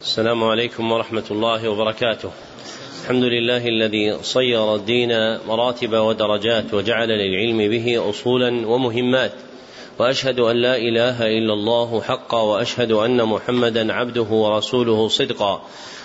السلام عليكم ورحمة الله وبركاته. الحمد لله الذي صير الدين مراتب ودرجات وجعل للعلم به أصولا ومهمات. وأشهد أن لا إله إلا الله حقا وأشهد أن محمدا عبده ورسوله صدقا.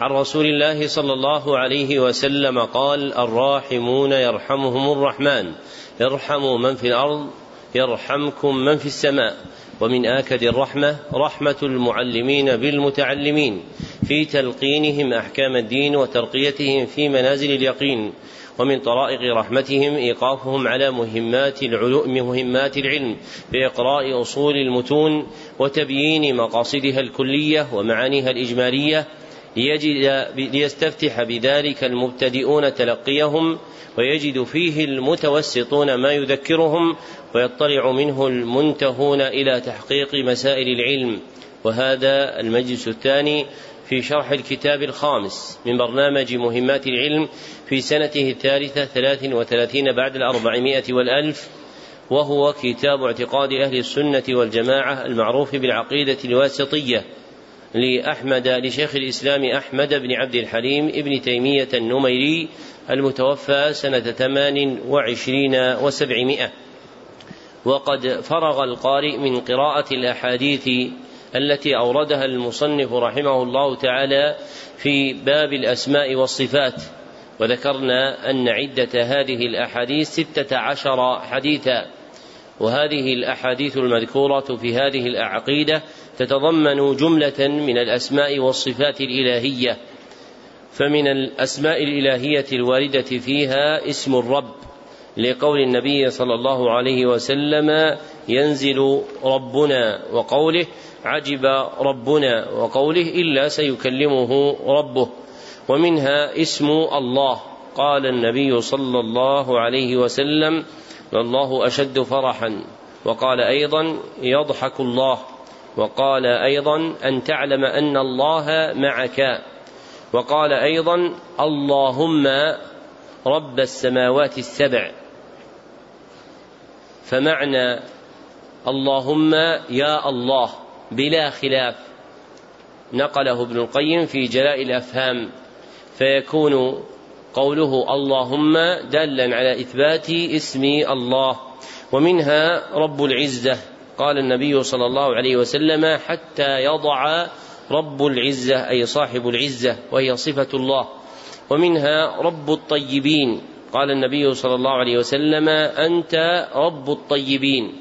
عن رسول الله صلى الله عليه وسلم قال الراحمون يرحمهم الرحمن ارحموا من في الأرض يرحمكم من في السماء ومن آكد الرحمة رحمة المعلمين بالمتعلمين في تلقينهم أحكام الدين وترقيتهم في منازل اليقين ومن طرائق رحمتهم إيقافهم على مهمات العلوم مهمات العلم بإقراء أصول المتون وتبيين مقاصدها الكلية ومعانيها الإجمالية ليجد ليستفتح بذلك المبتدئون تلقيهم ويجد فيه المتوسطون ما يذكرهم ويطلع منه المنتهون إلى تحقيق مسائل العلم. وهذا المجلس الثاني في شرح الكتاب الخامس من برنامج مهمات العلم في سنته الثالثة ثلاث وثلاثين بعد الأربعمائة والألف وهو كتاب اعتقاد أهل السنة والجماعة المعروف بالعقيدة الواسطية. لأحمد لشيخ الإسلام أحمد بن عبد الحليم ابن تيمية النميري المتوفى سنة ثمان وعشرين وسبعمائة. وقد فرغ القارئ من قراءة الأحاديث التي أوردها المصنف رحمه الله تعالى في باب الأسماء والصفات. وذكرنا أن عدة هذه الأحاديث ستة عشر حديثا وهذه الأحاديث المذكورة في هذه العقيدة تتضمن جملة من الأسماء والصفات الإلهية فمن الأسماء الإلهية الواردة فيها اسم الرب لقول النبي صلى الله عليه وسلم ينزل ربنا وقوله عجب ربنا وقوله إلا سيكلمه ربه ومنها اسم الله. قال النبي صلى الله عليه وسلم الله أشد فرحا وقال أيضا يضحك الله وقال أيضا أن تعلم أن الله معك. وقال أيضا اللهم رب السماوات السبع. فمعنى اللهم يا الله بلا خلاف نقله ابن القيم في جلاء الأفهام. فيكون قوله اللهم دالا على إثبات اسم الله. ومنها رب العزة. قال النبي صلى الله عليه وسلم حتى يضع رب العزة أي صاحب العزة وهي صفة الله. ومنها رب الطيبين. قال النبي صلى الله عليه وسلم أنت رب الطيبين.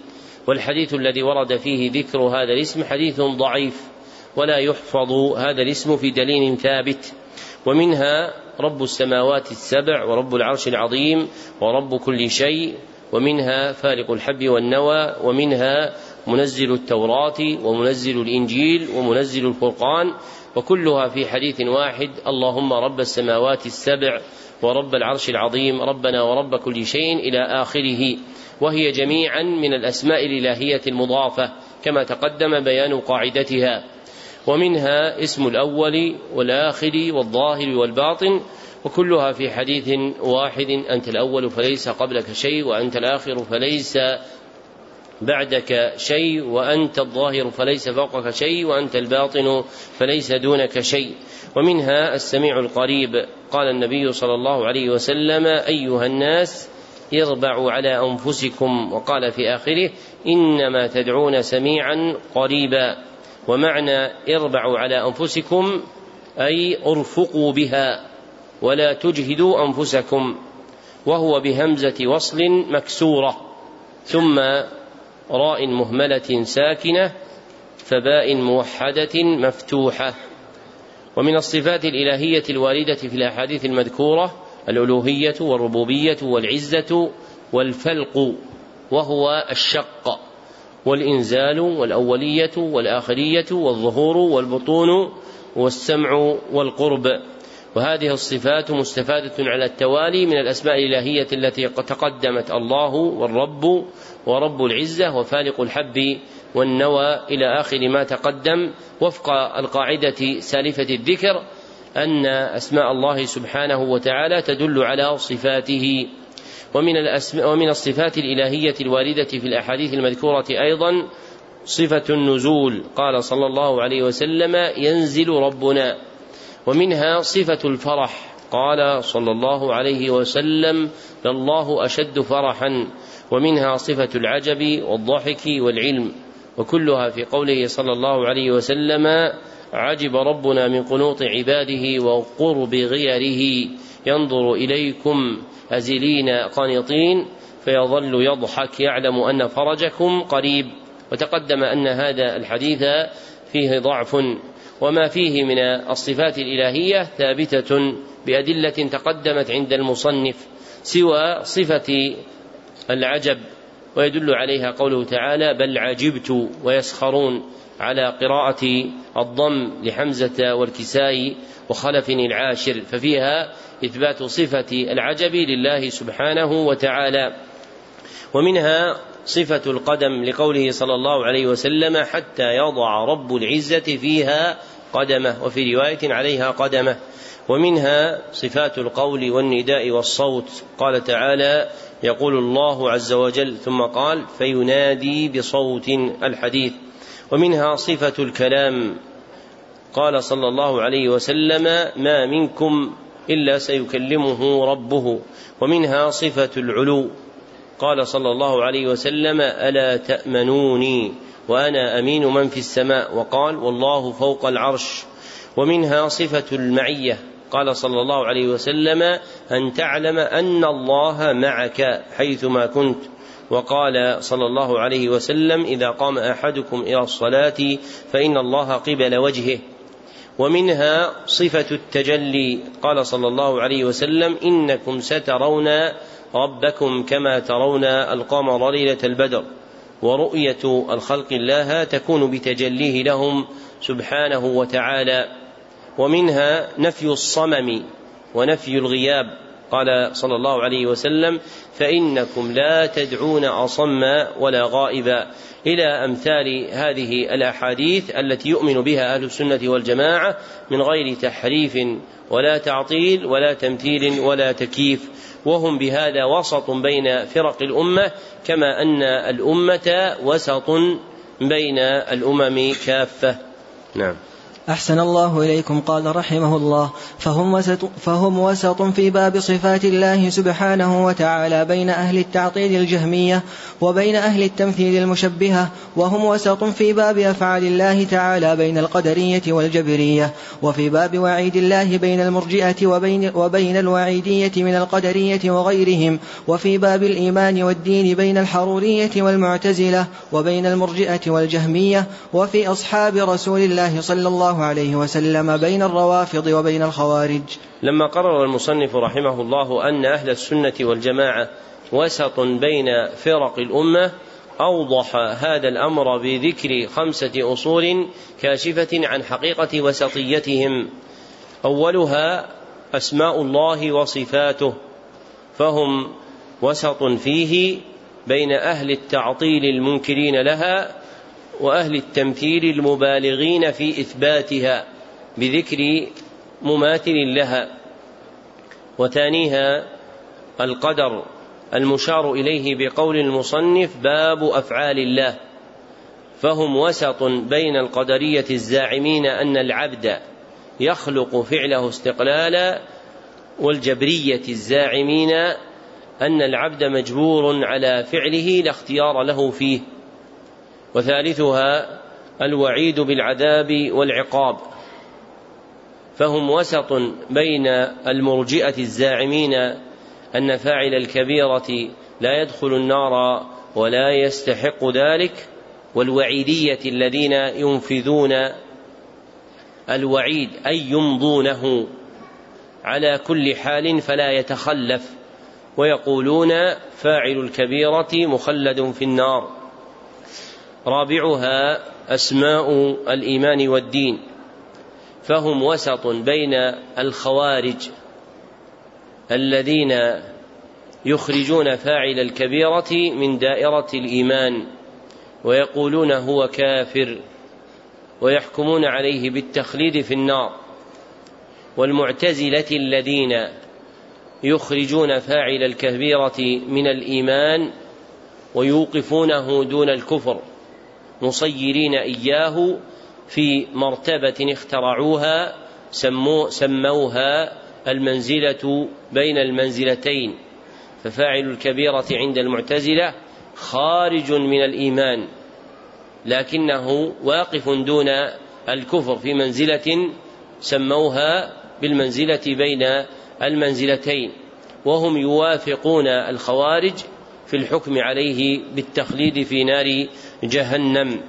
والحديث الذي ورد فيه ذكر هذا الاسم حديث ضعيف ولا يحفظ هذا الاسم في دليل ثابت. ومنها رب السماوات السبع ورب العرش العظيم ورب كل شيء. ومنها فالق الحب والنوى ومنها منزل التوراة ومنزل الإنجيل ومنزل الفرقان وكلها في حديث واحد اللهم رب السماوات السبع ورب العرش العظيم ربنا ورب كل شيء إلى آخره. وهي جميعا من الأسماء الإلهية المضافة كما تقدم بيان قاعدتها. ومنها اسم الأول والآخر والظاهر والباطن وكلها في حديث واحد أنت الأول فليس قبلك شيء وأنت الآخر فليس بعدك شيء وأنت الظاهر فليس فوقك شيء وأنت الباطن فليس دونك شيء. ومنها السميع القريب. قال النبي صلى الله عليه وسلم أيها الناس اربعوا على أنفسكم. وقال في آخره إنما تدعون سميعا قريبا. ومعنى اربعوا على أنفسكم أي ارفقوا بها ولا تجهدوا أنفسكم. وهو بهمزة وصل مكسورة. ثم راء مهملة ساكنة فباء موحدة مفتوحة. ومن الصفات الإلهية الواردة في الأحاديث المذكورة الألوهية والربوبية والعزة والفلق وهو الشق والإنزال والأولية والآخرية والظهور والبطون والسمع والقرب. وهذه الصفات مستفادة على التوالي من الأسماء الإلهية التي تقدمت الله والرب ورب العزة وفالق الحب والنوى إلى آخر ما تقدم وفق القاعدة سالفة الذكر أن أسماء الله سبحانه وتعالى تدل على صفاته. ومن الأسماء ومن الصفات الإلهية الواردة في الأحاديث المذكورة أيضا صفة النزول. قال صلى الله عليه وسلم ينزل ربنا. ومنها صفة الفرح. قال صلى الله عليه وسلم لله أشد فرحا. ومنها صفة العجب والضحك والعلم. وكلها في قوله صلى الله عليه وسلم عجب ربنا من قنوط عباده وقرب غيره. ينظر إليكم أزلين قانطين فيظل يضحك يعلم أن فرجكم قريب. وتقدم أن هذا الحديث فيه ضعف وما فيه من الصفات الإلهية ثابتة بأدلة تقدمت عند المصنف سوى صفة العجب ويدل عليها قوله تعالى بل عجبت ويسخرون على قراءة الضم لحمزة والكساء وخلف العاشر ففيها إثبات صفة العجب لله سبحانه وتعالى. ومنها صفة القدم لقوله صلى الله عليه وسلم حتى يضع رب العزة فيها قدمه وفي رواية عليها قدمه. ومنها صفات القول والنداء والصوت. قال تعالى يقول الله عز وجل ثم قال فينادي بصوت الحديث. ومنها صفة الكلام. قال صلى الله عليه وسلم ما منكم إلا سيكلمه ربه. ومنها صفة العلو. قال صلى الله عليه وسلم ألا تأمنوني وأنا أمين من في السماء؟ وقال والله فوق العرش ومنها صفة المعية. قال صلى الله عليه وسلم أن تعلم أن الله معك حيثما كنت. وقال صلى الله عليه وسلم إذا قام أحدكم إلى الصلاة فإن الله قبل وجهه. ومنها صفة التجلي. قال صلى الله عليه وسلم إنكم سترون ربكم كما ترون القمر ليلة البدر ورؤية الخلق الله تكون بتجليه لهم سبحانه وتعالى. ومنها نفي الصمم ونفي الغياب. قال صلى الله عليه وسلم فإنكم لا تدعون أصم ولا غائبا. إلى أمثال هذه الأحاديث التي يؤمن بها أهل السنة والجماعة من غير تحريف ولا تعطيل ولا تمثيل ولا تكييف. وهم بهذا وسط بين فرق الأمة كما أن الأمة وسط بين الأمم كافة. نعم. أحسن الله إليكم قال رحمه الله. فهم وسط, فهم وسط في باب صفات الله سبحانه وتعالى بين أهل التعطيل الجهمية وبين أهل التمثيل المشبهة وهم وسط في باب أفعال الله تعالى بين القدرية والجبرية وفي باب وعيد الله بين المرجئة وبين, وبين الوعيدية من القدرية وغيرهم وفي باب الإيمان والدين بين الحرورية والمعتزلة وبين المرجئة والجهمية وفي أصحاب رسول الله صلى الله عليه وسلم بين الروافض وبين الخوارج. لما قرر المصنف رحمه الله أن أهل السنة والجماعة وسط بين فرق الأمة أوضح هذا الأمر بذكر خمسة أصول كاشفة عن حقيقة وسطيتهم. أولها أسماء الله وصفاته فهم وسط فيه بين أهل التعطيل المنكرين لها وأهل التمثيل المبالغين في إثباتها بذكر مماثل لها وثانيها القدر المشار إليه بقول المصنف باب أفعال الله فهم وسط بين القدرية الزاعمين أن العبد يخلق فعله استقلالا والجبرية الزاعمين أن العبد مجبور على فعله لا اختيار له فيه. وثالثها الوعيد بالعذاب والعقاب. فهم وسط بين المرجئة الزاعمين أن فاعل الكبيرة لا يدخل النار ولا يستحق ذلك والوعيدية الذين ينفذون الوعيد أي يمضونه على كل حال فلا يتخلف ويقولون فاعل الكبيرة مخلد في النار. رابعها أسماء الإيمان والدين فهم وسط بين الخوارج الذين يخرجون فاعل الكبيرة من دائرة الإيمان ويقولون هو كافر ويحكمون عليه بالتخليد في النار والمعتزلة الذين يخرجون فاعل الكبيرة من الإيمان ويوقفونه دون الكفر. مصيرين إياه في مرتبة اخترعوها سمو سموها المنزلة بين المنزلتين. ففاعل الكبيرة عند المعتزلة خارج من الإيمان لكنه واقف دون الكفر في منزلة سموها بالمنزلة بين المنزلتين. وهم يوافقون الخوارج في الحكم عليه بالتخليد في نار جهنم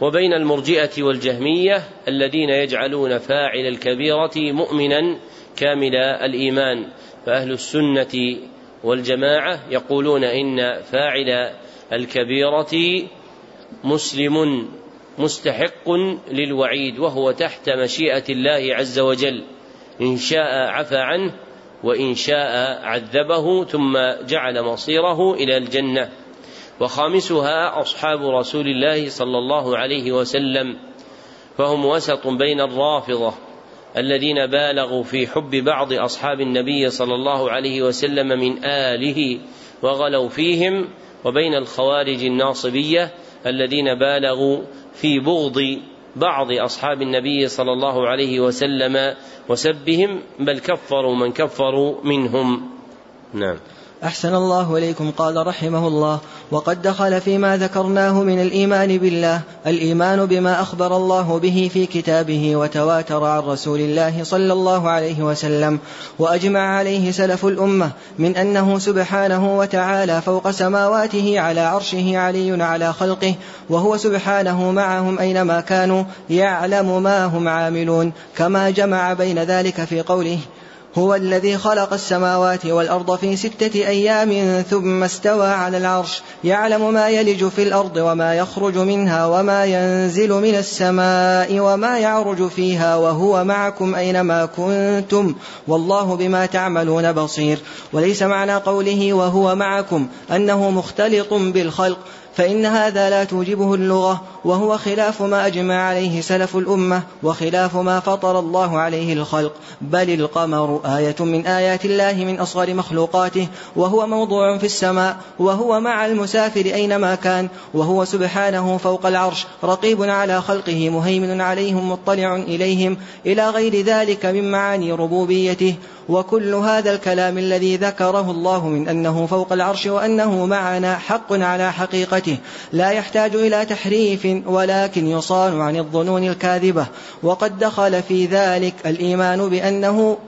وبين المرجئة والجهمية الذين يجعلون فاعل الكبيرة مؤمنا كامل الإيمان فأهل السنة والجماعة يقولون إن فاعل الكبيرة مسلم مستحق للوعيد وهو تحت مشيئة الله عز وجل إن شاء عفى عنه وإن شاء عذبه ثم جعل مصيره إلى الجنة. وخامسها أصحاب رسول الله صلى الله عليه وسلم فهم وسط بين الرافضة الذين بالغوا في حب بعض أصحاب النبي صلى الله عليه وسلم من آله وغلوا فيهم وبين الخوارج الناصبية الذين بالغوا في بغض بعض أصحاب النبي صلى الله عليه وسلم وسبهم بل كفروا من كفروا منهم. نعم. أحسن الله إليكم قال رحمه الله. وقد دخل فيما ذكرناه من الإيمان بالله الإيمان بما أخبر الله به في كتابه وتواتر عن رسول الله صلى الله عليه وسلم. وأجمع عليه سلف الأمة من أنه سبحانه وتعالى فوق سماواته على عرشه علي على خلقه وهو سبحانه معهم أينما كانوا يعلم ما هم عاملون. كما جمع بين ذلك في قوله هو الذي خلق السماوات والأرض في ستة أيام ثم استوى على العرش. يعلم ما يلج في الأرض وما يخرج منها وما ينزل من السماء وما يعرج فيها وهو معكم أينما كنتم. والله بما تعملون بصير. وليس معنى قوله وهو معكم أنه مختلط بالخلق. فإن هذا لا توجبه اللغة وهو خلاف ما أجمع عليه سلف الأمة وخلاف ما فطر الله عليه الخلق. بل القمر آية من آيات الله من أصغر مخلوقاته وهو موضوع في السماء وهو مع المسافر أينما كان وهو سبحانه فوق العرش رقيب على خلقه مهيمن عليهم مطلع إليهم إلى غير ذلك من معاني ربوبيته. وكل هذا الكلام الذي ذكره الله من أنه فوق العرش وأنه معنا حق على حقيقته. لا يحتاج إلى تحريف ولكن يصان عن الظنون الكاذبة. وقد دخل في ذلك الإيمان بأنه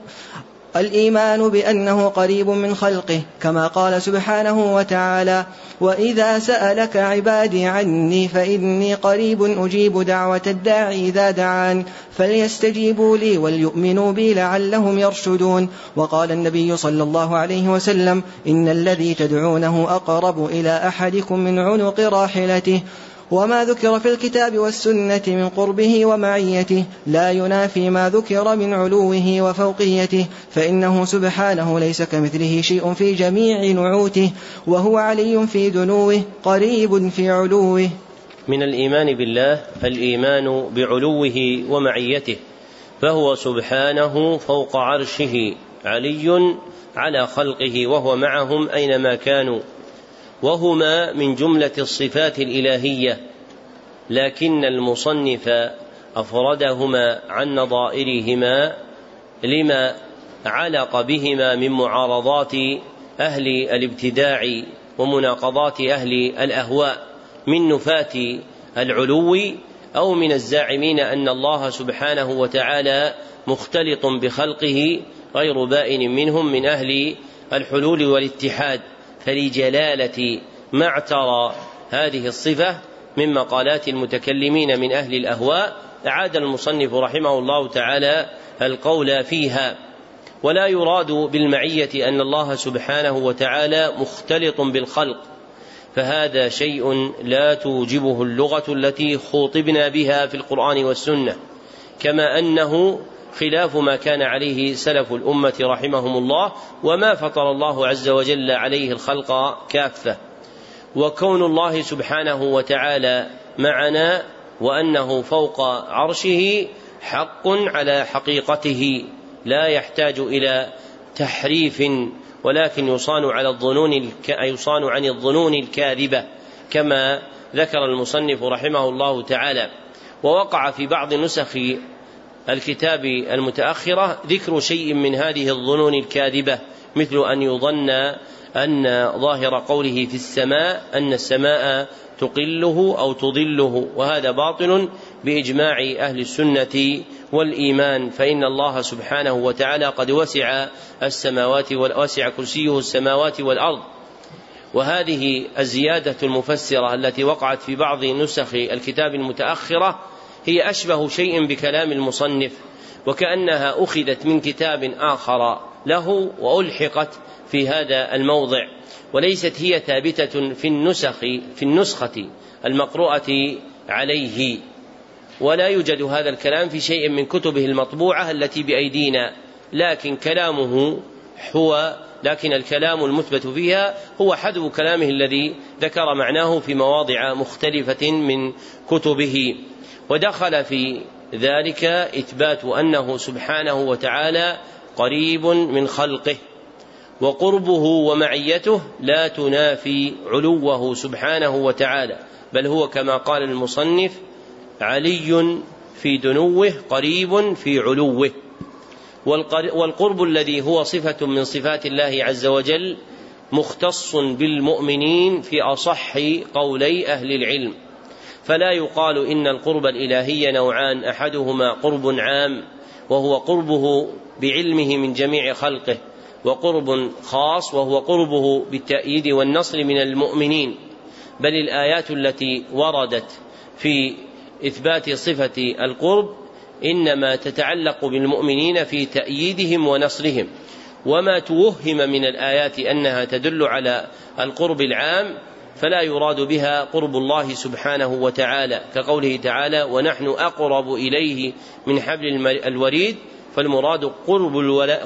الإيمان بأنه قريب من خلقه كما قال سبحانه وتعالى وإذا سألك عبادي عني فإني قريب أجيب دعوة الداعي إذا دعان فليستجيبوا لي وليؤمنوا بي لعلهم يرشدون. وقال النبي صلى الله عليه وسلم إن الذي تدعونه أقرب إلى أحدكم من عنق راحلته. وما ذكر في الكتاب والسنة من قربه ومعيته لا ينافي ما ذكر من علوه وفوقيته فإنه سبحانه ليس كمثله شيء في جميع نعوته وهو علي في دنوه قريب في علوه. من الإيمان بالله الإيمان بعلوه ومعيته فهو سبحانه فوق عرشه علي على خلقه وهو معهم أينما كانوا. وهما من جملة الصفات الإلهية لكن المصنف أفردهما عن نظائرهما لما علق بهما من معارضات أهل الابتداع ومناقضات أهل الأهواء من نفاة العلو أو من الزاعمين أن الله سبحانه وتعالى مختلط بخلقه غير بائن منهم من أهل الحلول والاتحاد. فلجلالة ما اعترى هذه الصفة من مقالات المتكلمين من أهل الأهواء. أعاد المصنف رحمه الله تعالى القول فيها. ولا يراد بالمعية أن الله سبحانه وتعالى مختلط بالخلق فهذا شيء لا توجبه اللغة التي خوطبنا بها في القرآن والسنة كما أنه خلاف ما كان عليه سلف الأمة رحمهم الله وما فطر الله عز وجل عليه الخلق كافة. وكون الله سبحانه وتعالى معنا وأنه فوق عرشه حق على حقيقته لا يحتاج إلى تحريف ولكن يصان على الظنون يصان عن الظنون الكاذبة كما ذكر المصنف رحمه الله تعالى. ووقع في بعض نسخ الكتاب المتأخرة ذكر شيء من هذه الظنون الكاذبة مثل أن يظن أن ظاهر قوله في السماء أن السماء تقله أو تضله وهذا باطل بإجماع أهل السنة والإيمان فإن الله سبحانه وتعالى قد وسع السماوات وسع كرسيه السماوات والأرض. وهذه الزيادة المفسرة التي وقعت في بعض نسخ الكتاب المتأخرة هي أشبه شيء بكلام المصنف وكأنها أخذت من كتاب آخر له وألحقت في هذا الموضع وليست هي ثابتة في النسخ في النسخة المقروءة عليه. ولا يوجد هذا الكلام في شيء من كتبه المطبوعة التي بأيدينا لكن كلامه هو لكن الكلام المثبت فيها هو حذو كلامه الذي ذكر معناه في مواضع مختلفة من كتبه. ودخل في ذلك إثبات أنه سبحانه وتعالى قريب من خلقه وقربه ومعيته لا تنافي علوه سبحانه وتعالى بل هو كما قال المصنف علي في دنوه قريب في علوه. والقرب الذي هو صفة من صفات الله عز وجل مختص بالمؤمنين في أصح قولي أهل العلم. فلا يقال إن القرب الإلهي نوعان أحدهما قرب عام وهو قربه بعلمه من جميع خلقه وقرب خاص وهو قربه بالتأييد والنصر من المؤمنين. بل الآيات التي وردت في إثبات صفة القرب إنما تتعلق بالمؤمنين في تأييدهم ونصرهم. وما توهم من الآيات أنها تدل على القرب العام فلا يراد بها قرب الله سبحانه وتعالى. كقوله تعالى ونحن أقرب إليه من حبل الوريد. فالمراد قرب,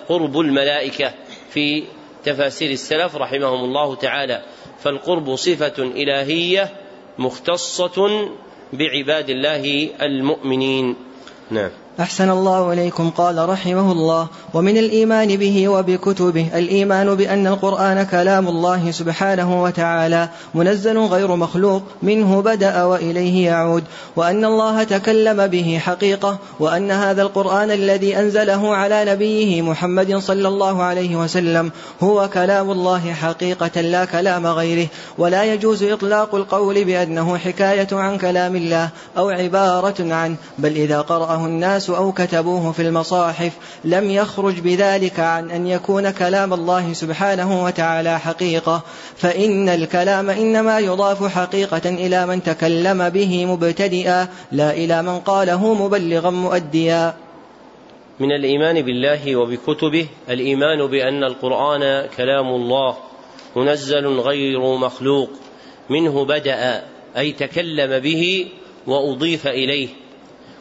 قرب الملائكة في تفاسير السلف رحمهم الله تعالى. فالقرب صفة إلهية مختصة بعباد الله المؤمنين. نعم. أحسن الله إليكم قال رحمه الله. ومن الإيمان به وبكتبه الإيمان بأن القرآن كلام الله سبحانه وتعالى منزل غير مخلوق منه بدأ وإليه يعود. وأن الله تكلم به حقيقة وأن هذا القرآن الذي أنزله على نبيه محمد صلى الله عليه وسلم هو كلام الله حقيقة لا كلام غيره. ولا يجوز إطلاق القول بأنه حكاية عن كلام الله أو عبارة عنه بل إذا قرأه الناس أو كتبوه في المصاحف لم يخرج بذلك عن أن يكون كلام الله سبحانه وتعالى حقيقة. فإن الكلام إنما يضاف حقيقة إلى من تكلم به مبتدئا لا إلى من قاله مبلغا مؤديا. من الإيمان بالله وبكتبه الإيمان بأن القرآن كلام الله منزل غير مخلوق منه بدأ أي تكلم به وأضيف إليه.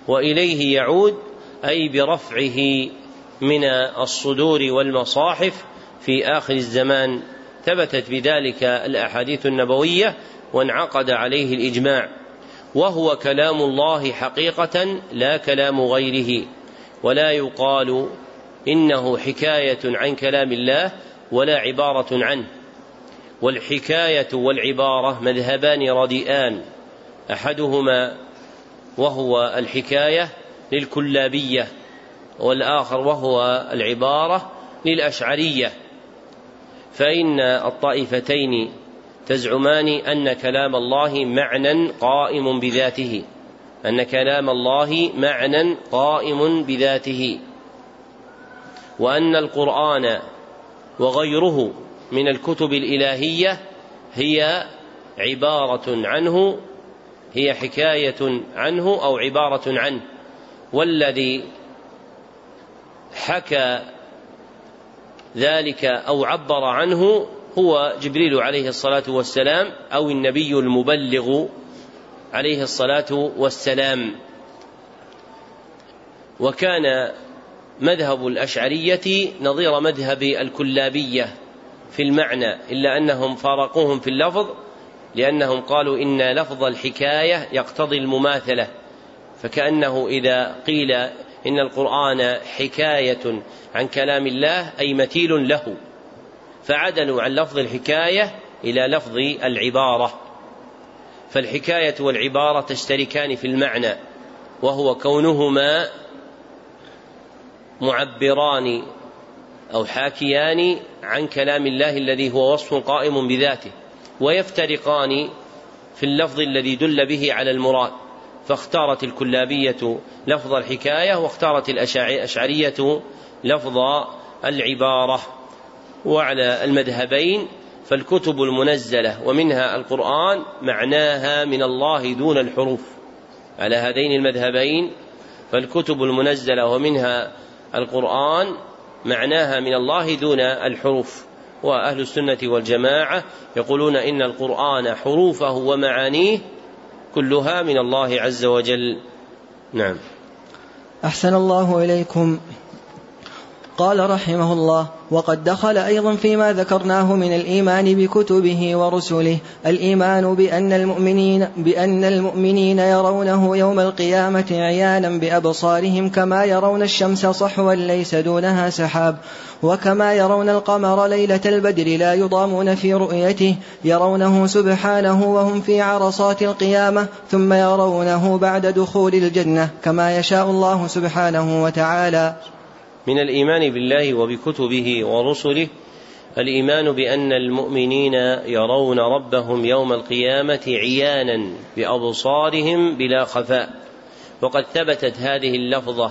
وإليه يعود أي برفعه من الصدور والمصاحف في آخر الزمان. ثبتت بذلك الأحاديث النبوية وانعقد عليه الإجماع. وهو كلام الله حقيقة لا كلام غيره. ولا يقال إنه حكاية عن كلام الله ولا عبارة عنه. والحكاية والعبارة مذهبان رديئان. أحدهما وهو الحكاية للكلابية والآخر وهو العبارة للأشعرية. فإن الطائفتين تزعمان أن كلام الله معنى قائم بذاته أن كلام الله معنى قائم بذاته وأن القرآن وغيره من الكتب الإلهية هي عبارة عنه هي حكاية عنه أو عبارة عنه. والذي حكى ذلك أو عبر عنه هو جبريل عليه الصلاة والسلام أو النبي المبلغ عليه الصلاة والسلام. وكان مذهب الأشعرية نظير مذهب الكلابية في المعنى إلا أنهم فارقوهم في اللفظ لأنهم قالوا إن لفظ الحكاية يقتضي المماثلة فكأنه إذا قيل إن القرآن حكاية عن كلام الله أي مثيل له فعدلوا عن لفظ الحكاية إلى لفظ العبارة. فالحكاية والعبارة تشتركان في المعنى وهو كونهما معبران أو حاكيان عن كلام الله الذي هو وصف قائم بذاته. ويفترقان في اللفظ الذي دل به على المراد فاختارت الكلابية لفظ الحكاية واختارت الأشعرية لفظ العبارة. وعلى المذهبين فالكتب المنزلة ومنها القرآن معناها من الله دون الحروف. على هذين المذهبين فالكتب المنزلة ومنها القرآن معناها من الله دون الحروف. وأهل السنة والجماعة يقولون إن القرآن حروفه ومعانيه كلها من الله عز وجل. نعم. أحسن الله إليكم. قال رحمه الله وقد دخل أيضا فيما ذكرناه من الإيمان بكتبه ورسله. الإيمان بأن المؤمنين بأن المؤمنين يرونه يوم القيامة عيانا بأبصارهم كما يرون الشمس صحوا ليس دونها سحاب وكما يرون القمر ليلة البدر لا يضامون في رؤيته يرونه سبحانه وهم في عرصات القيامة ثم يرونه بعد دخول الجنة كما يشاء الله سبحانه وتعالى. من الإيمان بالله وبكتبه ورسله الإيمان بأن المؤمنين يرون ربهم يوم القيامة عيانا بأبصارهم بلا خفاء. وقد ثبتت هذه اللفظة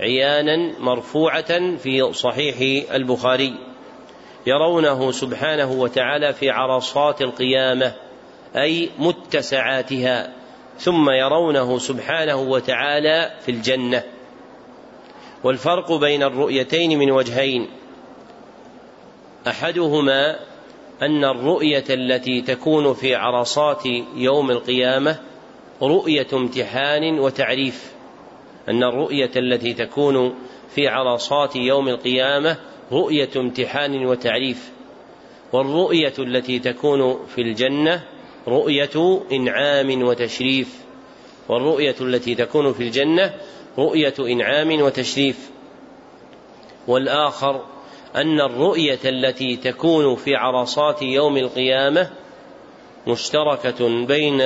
عيانا مرفوعة في صحيح البخاري. يرونه سبحانه وتعالى في عرصات القيامة أي متسعاتها ثم يرونه سبحانه وتعالى في الجنة. والفرق بين الرؤيتين من وجهين. أحدهما أن الرؤية التي تكون في عرصات يوم القيامة رؤية امتحان وتعريف. أن الرؤية التي تكون في عرصات يوم القيامة رؤية امتحان وتعريف. والرؤية التي تكون في الجنة رؤية إنعام وتشريف. والرؤية التي تكون في الجنة رؤية إنعام وتشريف. والآخر أن الرؤية التي تكون في عرصات يوم القيامة مشتركة بين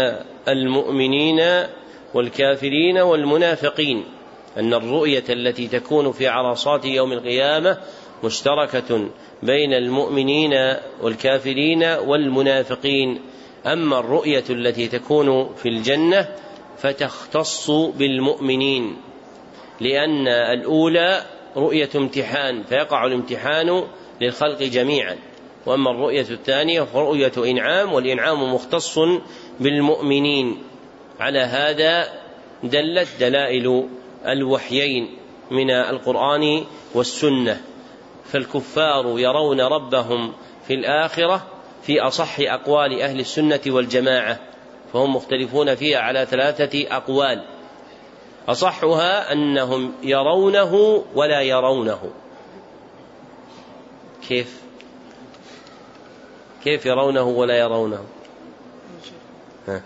المؤمنين والكافرين والمنافقين. أن الرؤية التي تكون في عرصات يوم القيامة مشتركة بين المؤمنين والكافرين والمنافقين. أما الرؤية التي تكون في الجنة فتختص بالمؤمنين. لأن الأولى رؤية امتحان فيقع الامتحان للخلق جميعا. وأما الرؤية الثانية فرؤية إنعام والإنعام مختص بالمؤمنين. على هذا دلت دلائل الوحيين من القرآن والسنة. فالكفار يرون ربهم في الآخرة في أصح أقوال أهل السنة والجماعة فهم مختلفون فيها على ثلاثة أقوال. أصحها أنهم يرونه ولا يرونه. كيف؟ كيف يرونه ولا يرونه؟ ها.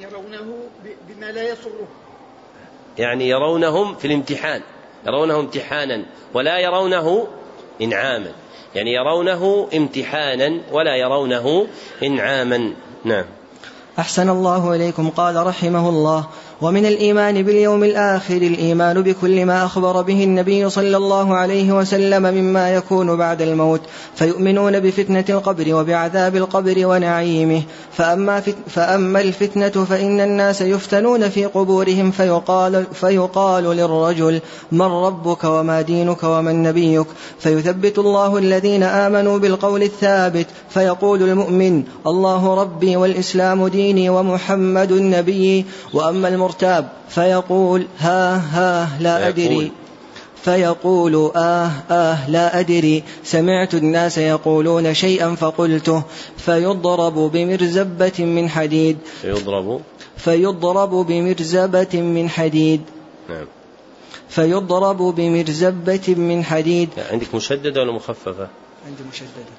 يرونه بما لا يسره. يعني يرونهم في الامتحان يرونه امتحانا ولا يرونه إنعاما. يعني يرونه امتحانا ولا يرونه إنعاما. نعم. أحسن الله إليكم. قال رحمه الله ومن الإيمان باليوم الآخر الإيمان بكل ما أخبر به النبي صلى الله عليه وسلم مما يكون بعد الموت فيؤمنون بفتنة القبر وبعذاب القبر ونعيمه. فأما, فأما الفتنة فإن الناس يفتنون في قبورهم فيقال, فيقال للرجل من ربك وما دينك ومن نبيك فيثبت الله الذين آمنوا بالقول الثابت فيقول المؤمن الله ربي والإسلام ديني ومحمد نبيي وأما المرتاب فيقول ها ها لا أدري. فيقول آه آه لا أدري. سمعت الناس يقولون شيئا فقلته. فيضرب بمرزبة من حديد. فيضرب. فيضرب بمرزبة من حديد. نعم. فيضرب بمرزبة من حديد. عندك مشددة ولا مخففة؟ عندي مشددة.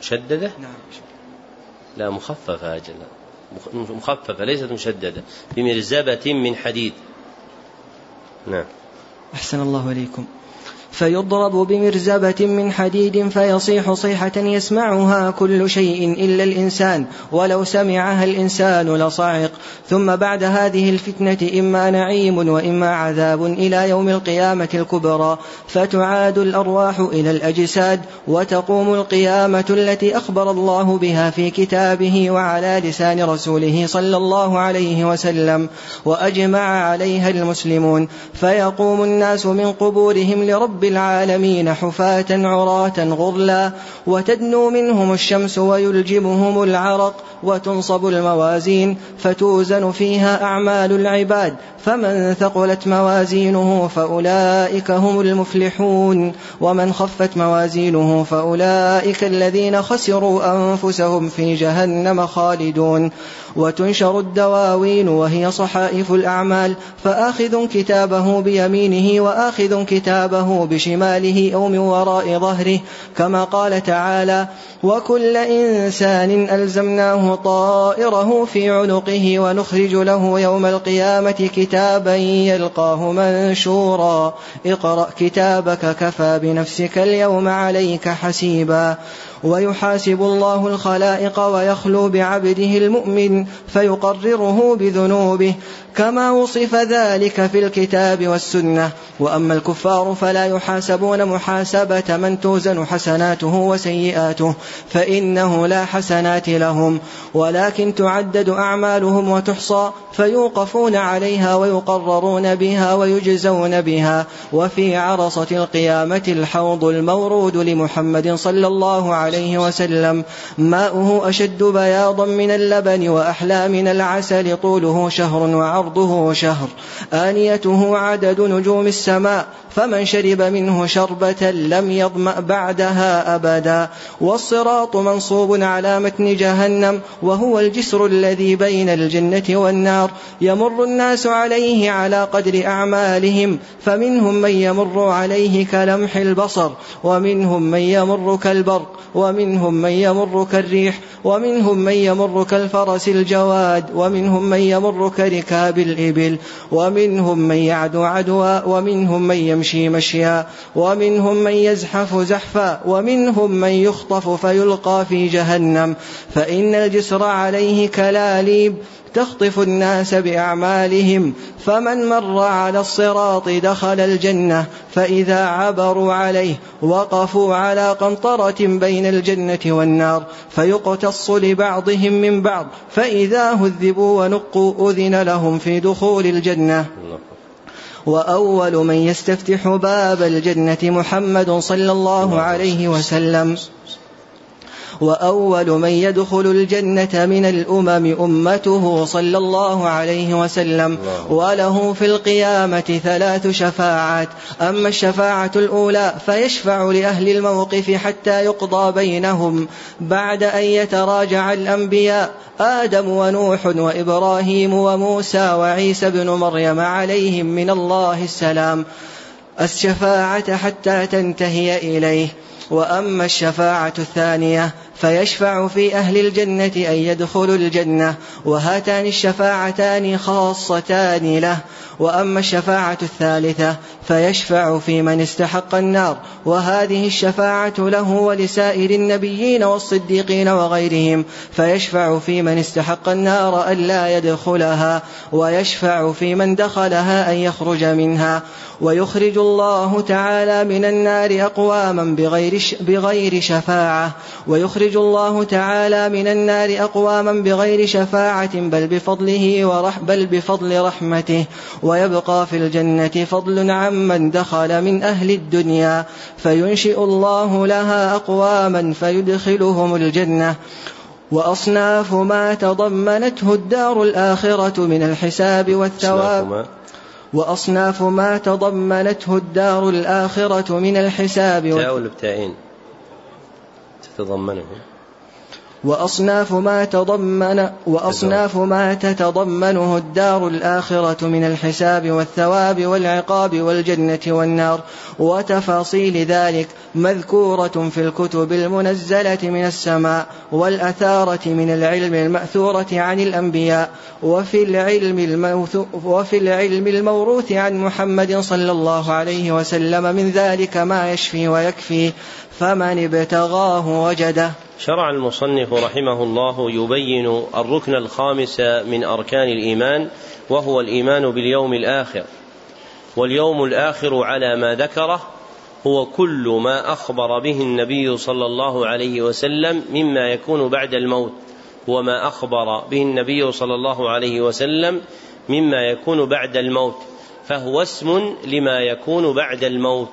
مشددة؟ نعم لا مخففة أجل. مخففة ليست مشددة. بمرزبة من حديد. نعم. أحسن الله إليكم. فيضرب بمرزبة من حديد فيصيح صيحة يسمعها كل شيء إلا الإنسان ولو سمعها الإنسان لصعق. ثم بعد هذه الفتنة إما نعيم وإما عذاب إلى يوم القيامة الكبرى. فتعاد الأرواح إلى الأجساد وتقوم القيامة التي أخبر الله بها في كتابه وعلى لسان رسوله صلى الله عليه وسلم. وأجمع عليها المسلمون. فيقوم الناس من قبورهم لرب العالمين حفاة عراة غرلا وتدنو منهم الشمس ويلجمهم العرق وتنصب الموازين فتوزن فيها أعمال العباد فمن ثقلت موازينه فأولئك هم المفلحون ومن خفت موازينه فأولئك الذين خسروا أنفسهم في جهنم خالدون. وتنشر الدواوين وهي صحائف الأعمال فآخذ كتابه بيمينه وآخذ كتابه بشماله أو من وراء ظهره كما قال تعالى وكل إنسان ألزمناه طائره في عنقه ونخرج له يوم القيامة كتابا يلقاه منشورا. اقرأ كتابك كفى بنفسك اليوم عليك حسيبا. ويحاسب الله الخلائق ويخلو بعبده المؤمن فيقرره بذنوبه كما وصف ذلك في الكتاب والسنة. وأما الكفار فلا يحاسبون محاسبة من توزن حسناته وسيئاته فإنه لا حسنات لهم. ولكن تعدد أعمالهم وتحصى فيوقفون عليها ويقررون بها ويجزون بها. وفي عرصة القيامة الحوض المورود لمحمد صلى الله عليه وسلم. ماؤه أشد بياضا من اللبن وأحلى من العسل طوله شهر وعرضه شهر. آنيته عدد نجوم السماء. فمن شرب منه شربة لم يظمأ بعدها أبدا. والصراط منصوب على متن جهنم وهو الجسر الذي بين الجنة والنار. يمر الناس عليه على قدر أعمالهم فمنهم من يمر عليه كلمح البصر ومنهم من يمر كالبرق ومنهم من يمر كالريح ومنهم من يمر كالفرس الجواد ومنهم من يمر كركاب الإبل ومنهم من يعدو عدوا ومنهم من يمشي مشيا ومنهم من يزحف زحفا ومنهم من يخطف فيلقى في جهنم. فإن الجسر عليه كلاليب تخطف الناس بأعمالهم. فمن مر على الصراط دخل الجنة فإذا عبروا عليه وقفوا على قنطرة بين الجنة والنار. فيقتص لبعضهم من بعض فإذا هذبوا ونقوا أذن لهم في دخول الجنة. وأول من يستفتح باب الجنة محمد صلى الله عليه وسلم. وأول من يدخل الجنة من الأمم أمته صلى الله عليه وسلم وله في القيامة ثلاث شفاعات. أما الشفاعة الأولى فيشفع لأهل الموقف حتى يقضى بينهم. بعد أن يتراجع الأنبياء آدم ونوح وإبراهيم وموسى وعيسى بن مريم عليهم من الله السلام. الشفاعة حتى تنتهي إليه. وأما الشفاعة الثانية فيشفع في أهل الجنة أن يدخلوا الجنة وهاتان الشفاعتان خاصتان له. وأما الشفاعة الثالثة فيشفع في من استحق النار وهذه الشفاعة له ولسائر النبيين والصديقين وغيرهم. فيشفع في من استحق النار ألا يدخلها ويشفع في من دخلها أن يخرج منها. ويخرج الله تعالى من النار أقواما بغير, بغير شفاعة. ويخرج الله تعالى من النار أقواما بغير شفاعة بل بفضله ورح بل بفضل رحمته. ويبقى في الجنة فضل عمن دخل من أهل الدنيا. فينشئ الله لها أقواما فيدخلهم الجنة. وأصناف ما تضمنته الدار الآخرة من الحساب والثواب. وأصناف ما تضمنته الدار الآخرة من الحساب والثواب. تتضمنه. وأصناف ما تضمن وأصناف ما تتضمنه الدار الآخرة من الحساب والثواب والعقاب والجنة والنار. وتفاصيل ذلك مذكورة في الكتب المنزلة من السماء والأثارة من العلم المأثورة عن الأنبياء. وفي العلم وفي العلم الموروث عن محمد صلى الله عليه وسلم. من ذلك ما يشفي ويكفي. فمن ابتغاه وجده. شرع المصنف رحمه الله يبين الركن الخامس من أركان الإيمان وهو الإيمان باليوم الآخر. واليوم الآخر على ما ذكره هو كل ما أخبر به النبي صلى الله عليه وسلم مما يكون بعد الموت وما أخبر به النبي صلى الله عليه وسلم مما يكون بعد الموت فهو اسم لما يكون بعد الموت.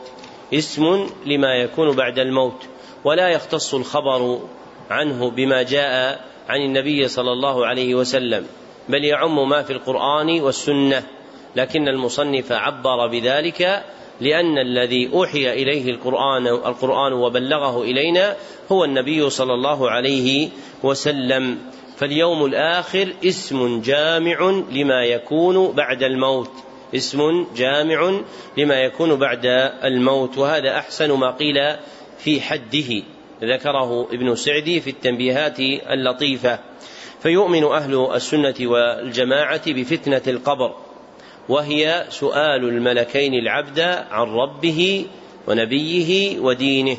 اسم لما يكون بعد الموت ولا يختص الخبر عنه بما جاء عن النبي صلى الله عليه وسلم بل يعم ما في القرآن والسنة لكن المصنف عبر بذلك لأن الذي أوحي إليه القرآن القرآن وبلغه إلينا هو النبي صلى الله عليه وسلم. فاليوم الآخر اسم جامع لما يكون بعد الموت. اسم جامع لما يكون بعد الموت وهذا أحسن ما قيل في حده ذكره ابن سعدي في التنبيهات اللطيفة. فيؤمن أهل السنة والجماعة بفتنة القبر وهي سؤال الملكين العبد عن ربه ونبيه ودينه.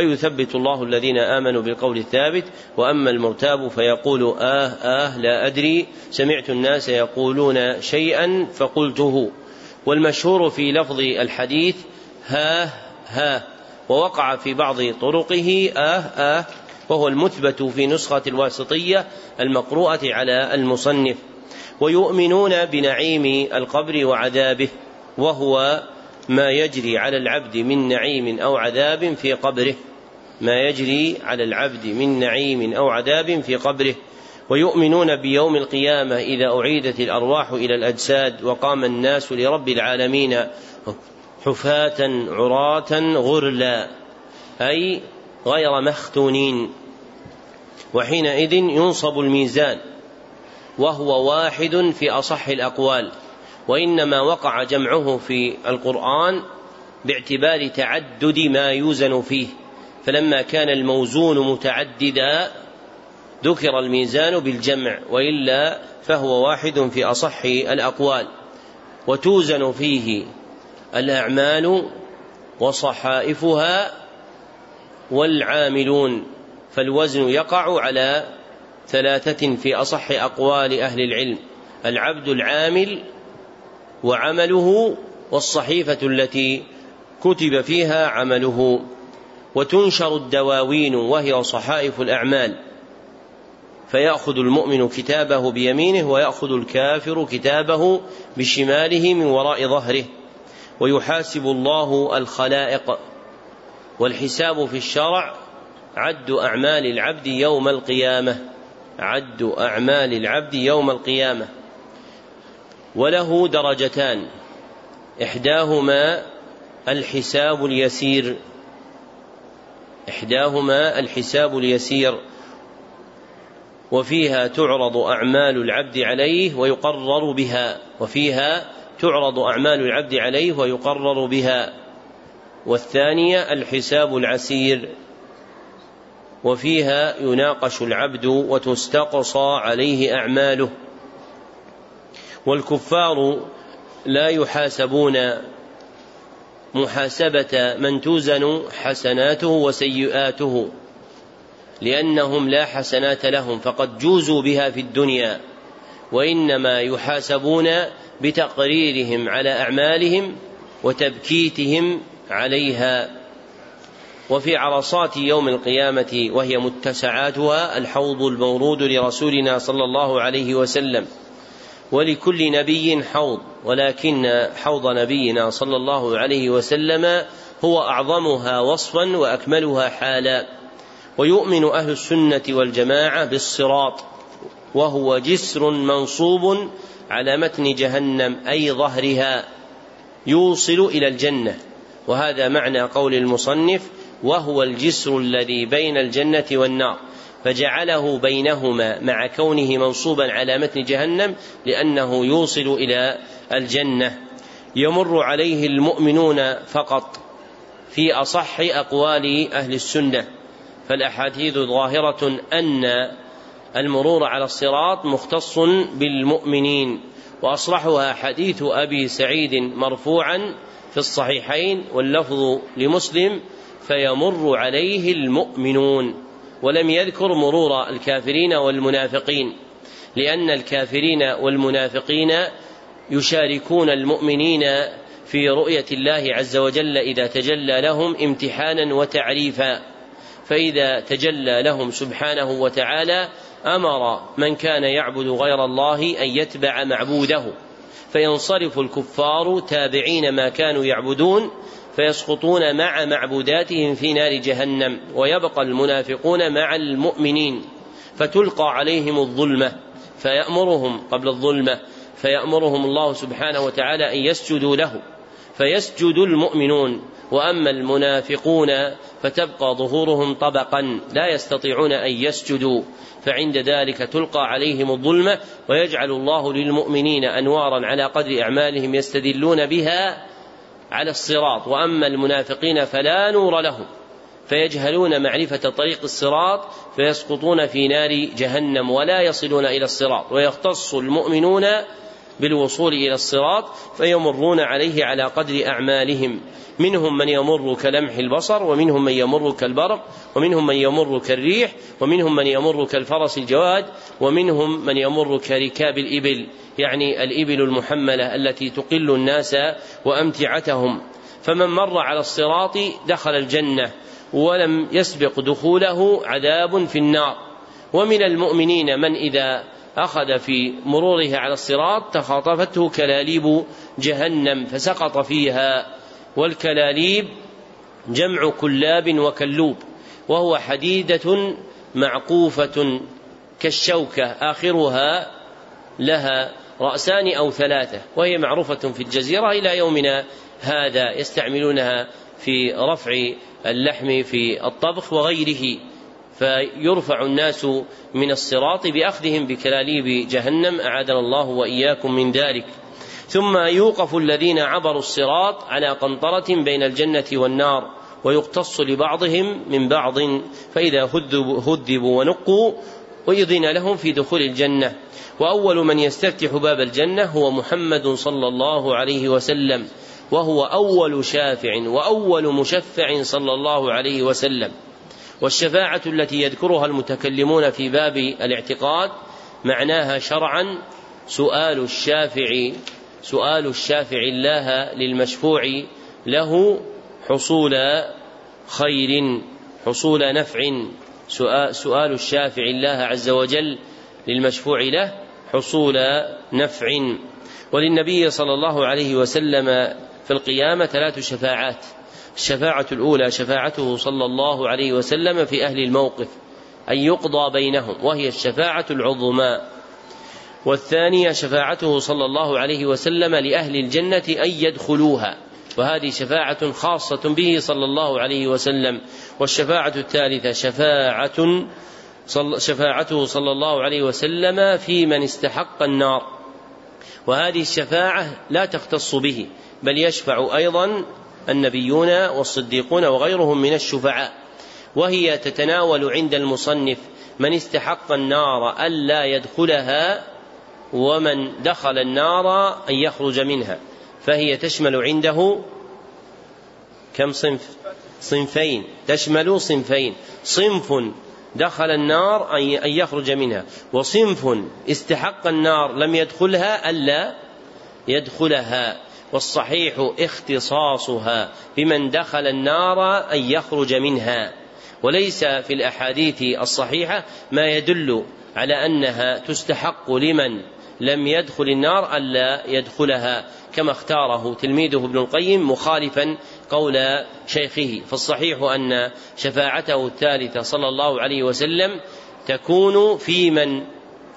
فيثبت الله الذين آمنوا بالقول الثابت وأما المرتاب فيقول آه آه لا أدري سمعت الناس يقولون شيئا فقلته. والمشهور في لفظ الحديث ها ها ووقع في بعض طرقه آه آه وهو المثبت في نسخة الواسطية المقروءة على المصنف. ويؤمنون بنعيم القبر وعذابه وهو ما يجري على العبد من نعيم أو عذاب في قبره. ما يجري على العبد من نعيم أو عذاب في قبره. ويؤمنون بيوم القيامة إذا أعيدت الأرواح إلى الأجساد وقام الناس لرب العالمين حفاة عراة غرلا أي غير مختونين. وحينئذ ينصب الميزان وهو واحد في أصح الأقوال. وإنما وقع جمعه في القرآن باعتبار تعدد ما يوزن فيه فلما كان الموزون متعددا ذكر الميزان بالجمع وإلا فهو واحد في أصح الأقوال وتوزن فيه الأعمال وصحائفها والعاملون فالوزن يقع على ثلاثة في أصح أقوال أهل العلم العبد العامل وعمله والصحيفة التي كتب فيها عمله. وتنشر الدواوين وهي صحائف الأعمال. فيأخذ المؤمن كتابه بيمينه ويأخذ الكافر كتابه بشماله من وراء ظهره. ويحاسب الله الخلائق. والحساب في الشرع عد أعمال العبد يوم القيامة. عد أعمال العبد يوم القيامة. وله درجتان. إحداهما الحساب اليسير. إحداهما الحساب اليسير. وفيها تعرض أعمال العبد عليه ويقرر بها. وفيها تعرض أعمال العبد عليه ويقرر بها. والثانية الحساب العسير. وفيها يناقش العبد وتستقصى عليه أعماله. والكفار لا يحاسبون محاسبة من توزن حسناته وسيئاته لأنهم لا حسنات لهم فقد جوزوا بها في الدنيا وإنما يحاسبون بتقريرهم على أعمالهم وتبكيتهم عليها. وفي عرصات يوم القيامة وهي متسعاتها الحوض المورود لرسولنا صلى الله عليه وسلم. ولكل نبي حوض ولكن حوض نبينا صلى الله عليه وسلم هو أعظمها وصفا وأكملها حالا. ويؤمن أهل السنة والجماعة بالصراط وهو جسر منصوب على متن جهنم أي ظهرها يوصل إلى الجنة. وهذا معنى قول المصنف وهو الجسر الذي بين الجنة والنار. فجعله بينهما مع كونه منصوبا على متن جهنم لأنه يوصل إلى الجنة. يمر عليه المؤمنون فقط في أصح أقوال أهل السنة. فالأحاديث ظاهرة أن المرور على الصراط مختص بالمؤمنين وأصرحها حديث أبي سعيد مرفوعا في الصحيحين واللفظ لمسلم فيمر عليه المؤمنون. ولم يذكر مرور الكافرين والمنافقين لأن الكافرين والمنافقين يشاركون المؤمنين في رؤية الله عز وجل إذا تجلى لهم امتحانا وتعريفا. فإذا تجلى لهم سبحانه وتعالى أمر من كان يعبد غير الله أن يتبع معبوده. فينصرف الكفار تابعين ما كانوا يعبدون فيسقطون مع معبوداتهم في نار جهنم ويبقى المنافقون مع المؤمنين فتلقى عليهم الظلمة فيأمرهم قبل الظلمة فيأمرهم الله سبحانه وتعالى أن يسجدوا له فيسجد المؤمنون وأما المنافقون فتبقى ظهورهم طبقا لا يستطيعون أن يسجدوا فعند ذلك تلقى عليهم الظلمة ويجعل الله للمؤمنين أنوارا على قدر أعمالهم يستدلون بها على الصراط وأما المنافقين فلا نور لهم. فيجهلون معرفة طريق الصراط فيسقطون في نار جهنم ولا يصلون إلى الصراط. ويختص المؤمنون بالوصول إلى الصراط فيمرون عليه على قدر أعمالهم. منهم من يمر كلمح البصر ومنهم من يمر كالبرق ومنهم من يمر كالريح ومنهم من يمر كالفرس الجواد ومنهم من يمر كركاب الإبل يعني الإبل المحملة التي تقل الناس وأمتعتهم. فمن مر على الصراط دخل الجنة ولم يسبق دخوله عذاب في النار. ومن المؤمنين من إذا أخذ في مرورها على الصراط تخاطفته كلاليب جهنم فسقط فيها والكلاليب جمع كلاب وكلوب وهو حديدة معقوفة كالشوكة آخرها لها رأسان أو ثلاثة وهي معروفة في الجزيرة إلى يومنا هذا يستعملونها في رفع اللحم في الطبخ وغيره. فيرفع الناس من الصراط بأخذهم بكلاليب جهنم. أعاذنا الله وإياكم من ذلك. ثم يوقف الذين عبروا الصراط على قنطرة بين الجنة والنار ويقتص لبعضهم من بعض. فإذا هذبوا, هذبوا ونقوا وإذن لهم في دخول الجنة. وأول من يستفتح باب الجنة هو محمد صلى الله عليه وسلم وهو أول شافع وأول مشفع صلى الله عليه وسلم. والشفاعة التي يذكرها المتكلمون في باب الاعتقاد معناها شرعا سؤال الشافع سؤال الشافع الله للمشفوع له حصول خير حصول نفع. سؤال الشافع الله عز وجل للمشفوع له حصول نفع. وللنبي صلى الله عليه وسلم في القيامة ثلاث شفاعات. الشفاعة الأولى شفاعته صلى الله عليه وسلم في أهل الموقف أن يقضى بينهم وهي الشفاعة العظمى. والثانية شفاعته صلى الله عليه وسلم لأهل الجنة أن يدخلوها وهذه شفاعة خاصة به صلى الله عليه وسلم. والشفاعة الثالثة شفاعة شفاعته صلى الله عليه وسلم في من استحق النار. وهذه الشفاعة لا تختص به بل يشفع أيضا النبيون والصديقون وغيرهم من الشفعاء وهي تتناول عند المصنف من استحق النار ألا يدخلها ومن دخل النار أن يخرج منها فهي تشمل عنده كم صنف؟ صنفين تشمل صنفين صنف دخل النار أن يخرج منها وصنف استحق النار لم يدخلها ألا يدخلها. والصحيح اختصاصها بمن دخل النار أن يخرج منها. وليس في الأحاديث الصحيحة ما يدل على أنها تستحق لمن لم يدخل النار ألا يدخلها كما اختاره تلميذه ابن القيم مخالفا قول شيخه. فالصحيح أن شفاعته الثالثة صلى الله عليه وسلم تكون في من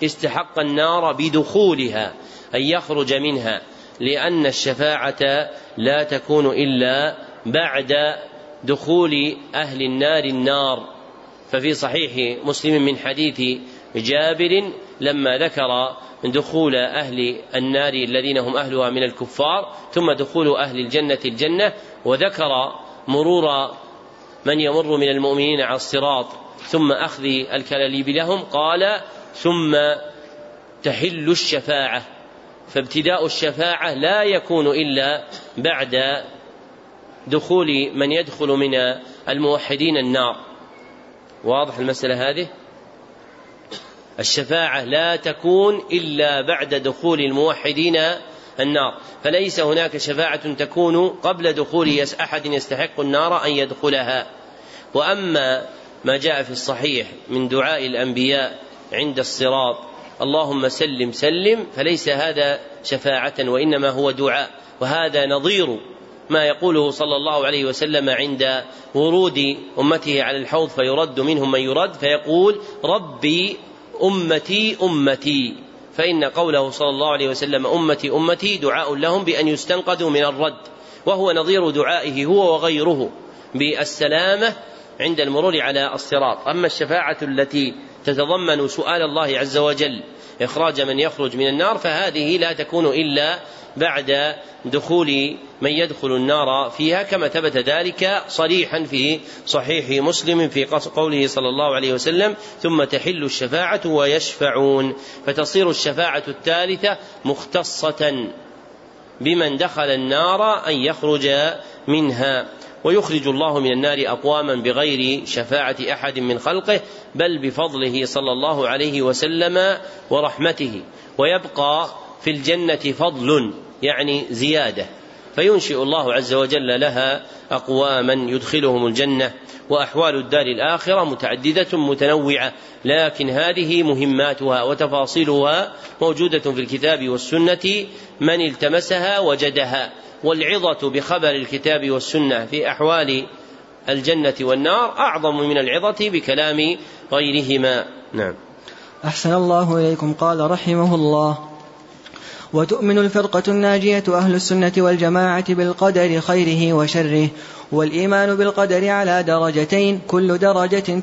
استحق النار بدخولها أن يخرج منها. لأن الشفاعة لا تكون إلا بعد دخول أهل النار النار. ففي صحيح مسلم من حديث جابر لما ذكر دخول أهل النار الذين هم أهلها من الكفار ثم دخول أهل الجنة الجنة وذكر مرور من يمر من المؤمنين على الصراط ثم أخذ الكلاليب لهم قال ثم تحل الشفاعة. فابتداء الشفاعة لا يكون إلا بعد دخول من يدخل من الموحدين النار. واضح المسألة هذه؟ الشفاعة لا تكون إلا بعد دخول الموحدين النار. فليس هناك شفاعة تكون قبل دخول أحد يستحق النار أن يدخلها. وأما ما جاء في الصحيح من دعاء الأنبياء عند الصراط اللهم سلم سلم فليس هذا شفاعة وإنما هو دعاء وهذا نظير ما يقوله صلى الله عليه وسلم عند ورود أمته على الحوض فيرد منهم من يرد فيقول ربي أمتي أمتي فإن قوله صلى الله عليه وسلم أمتي أمتي دعاء لهم بأن يستنقذوا من الرد وهو نظير دعائه هو وغيره بالسلامة عند المرور على الصراط أما الشفاعة التي تتضمن سؤال الله عز وجل إخراج من يخرج من النار فهذه لا تكون إلا بعد دخول من يدخل النار فيها كما ثبت ذلك صريحا في صحيح مسلم في قوله صلى الله عليه وسلم ثم تحل الشفاعة ويشفعون فتصير الشفاعة الثالثة مختصة بمن دخل النار أن يخرج منها. ويخرج الله من النار أقواما بغير شفاعة أحد من خلقه بل بفضله صلى الله عليه وسلم ورحمته. ويبقى في الجنة فضل يعني زيادة. فينشئ الله عز وجل لها أقواما يدخلهم الجنة وأحوال الدار الآخرة متعددة متنوعة. لكن هذه مهماتها وتفاصيلها موجودة في الكتاب والسنة من التمسها وجدها. والعظة بخبر الكتاب والسنة في أحوال الجنة والنار أعظم من العظة بكلام غيرهما. نعم. أحسن الله إليكم. قال رحمه الله وتؤمن الفرقة الناجية أهل السنة والجماعة بالقدر خيره وشره والإيمان بالقدر على درجتين كل درجة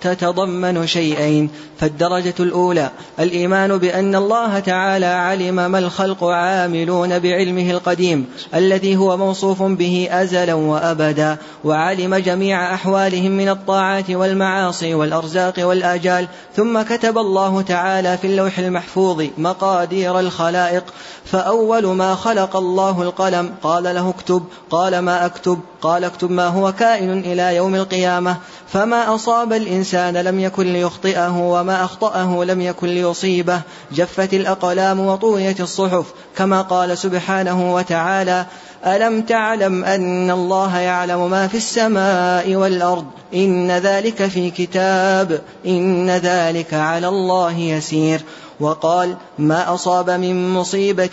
تتضمن شيئين فالدرجة الأولى الإيمان بأن الله تعالى علم ما الخلق عاملون بعلمه القديم الذي هو موصوف به أزلا وأبدا وعلم جميع أحوالهم من الطاعات والمعاصي والأرزاق والآجال ثم كتب الله تعالى في اللوح المحفوظ مقادير الخلائق فأول ما خلق الله القلم قال له اكتب قال ما أكتب قال اكتب ما هو كائن إلى يوم القيامة فما أصاب الإنسان لم يكن ليخطئه وما أخطأه لم يكن ليصيبه جفت الأقلام وطويت الصحف كما قال سبحانه وتعالى ألم تعلم أن الله يعلم ما في السماء والأرض؟ إن ذلك في كتاب إن ذلك على الله يسير. وقال ما أصاب من مصيبة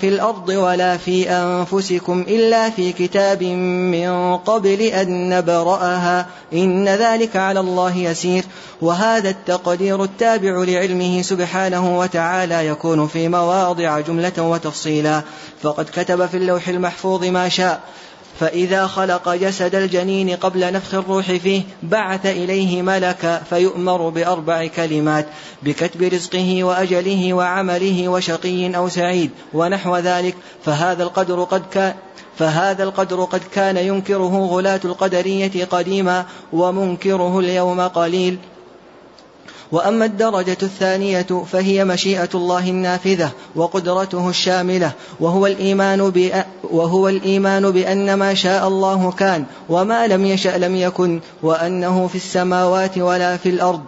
في الأرض ولا في أنفسكم إلا في كتاب من قبل أن نبرأها. إن ذلك على الله يسير. وهذا التقدير التابع لعلمه سبحانه وتعالى يكون في مواضع جملة وتفصيلا. فقد كتب في اللوح المحفوظ ما شاء. فإذا خلق جسد الجنين قبل نفخ الروح فيه بعث إليه ملكا فيؤمر بأربع كلمات بكتب رزقه وأجله وعمله وشقي أو سعيد ونحو ذلك. فهذا القدر قد كان فهذا القدر قد كان ينكره غلاة القدرية قديما ومنكره اليوم قليل. وأما الدرجة الثانية فهي مشيئة الله النافذة وقدرته الشاملة وهو الإيمان وهو الإيمان بأن ما شاء الله كان وما لم يشأ لم يكن وأنه في السماوات ولا في الأرض.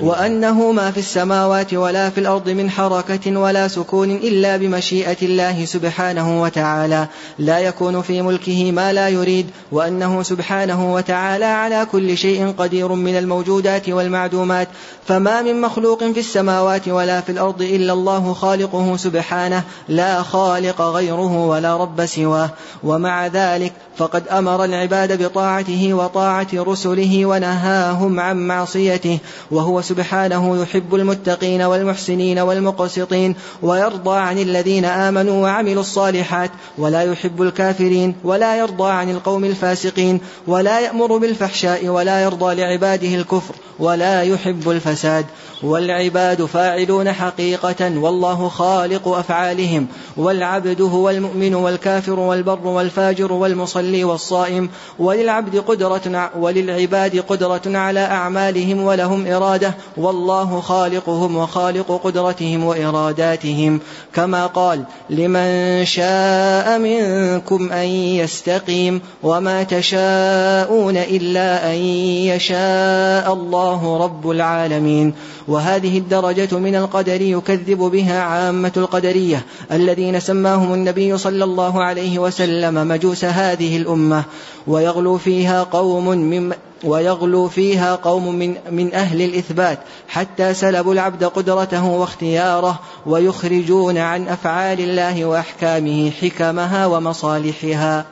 وأنه ما في السماوات ولا في الأرض من حركة ولا سكون إلا بمشيئة الله سبحانه وتعالى. لا يكون في ملكه ما لا يريد وأنه سبحانه وتعالى على كل شيء قدير من الموجودات والمعدومات. فما من مخلوق في السماوات ولا في الأرض إلا الله خالقه سبحانه لا خالق غيره ولا رب سواه. ومع ذلك فقد أمر العباد بطاعته وطاعة رسله ونهاهم عن معصيته وهو سبحانه يحب المتقين والمحسنين والمقسطين ويرضى عن الذين آمنوا وعملوا الصالحات ولا يحب الكافرين ولا يرضى عن القوم الفاسقين ولا يأمر بالفحشاء ولا يرضى لعباده الكفر ولا يحب الفساد والعباد فاعلون حقيقة والله خالق أفعالهم والعبد هو المؤمن والكافر والبر والفاجر والمصلي والصائم وللعبد قدرة وللعباد قدرة على أعمالهم ولهم إرادة والله خالقهم وخالق قدرتهم وإراداتهم. كما قال لمن شاء منكم أن يستقيم وما تشاءون إلا أن يشاء الله رب العالمين. وهذه الدرجة من القدر يكذب بها عامة القدرية الذين سماهم النبي صلى الله عليه وسلم مجوس هذه الأمة. ويغلو فيها قوم من ويغلو فيها قوم من, من أهل الإثبات حتى سلبوا العبد قدرته واختياره ويخرجون عن أفعال الله وأحكامه حكمها ومصالحها.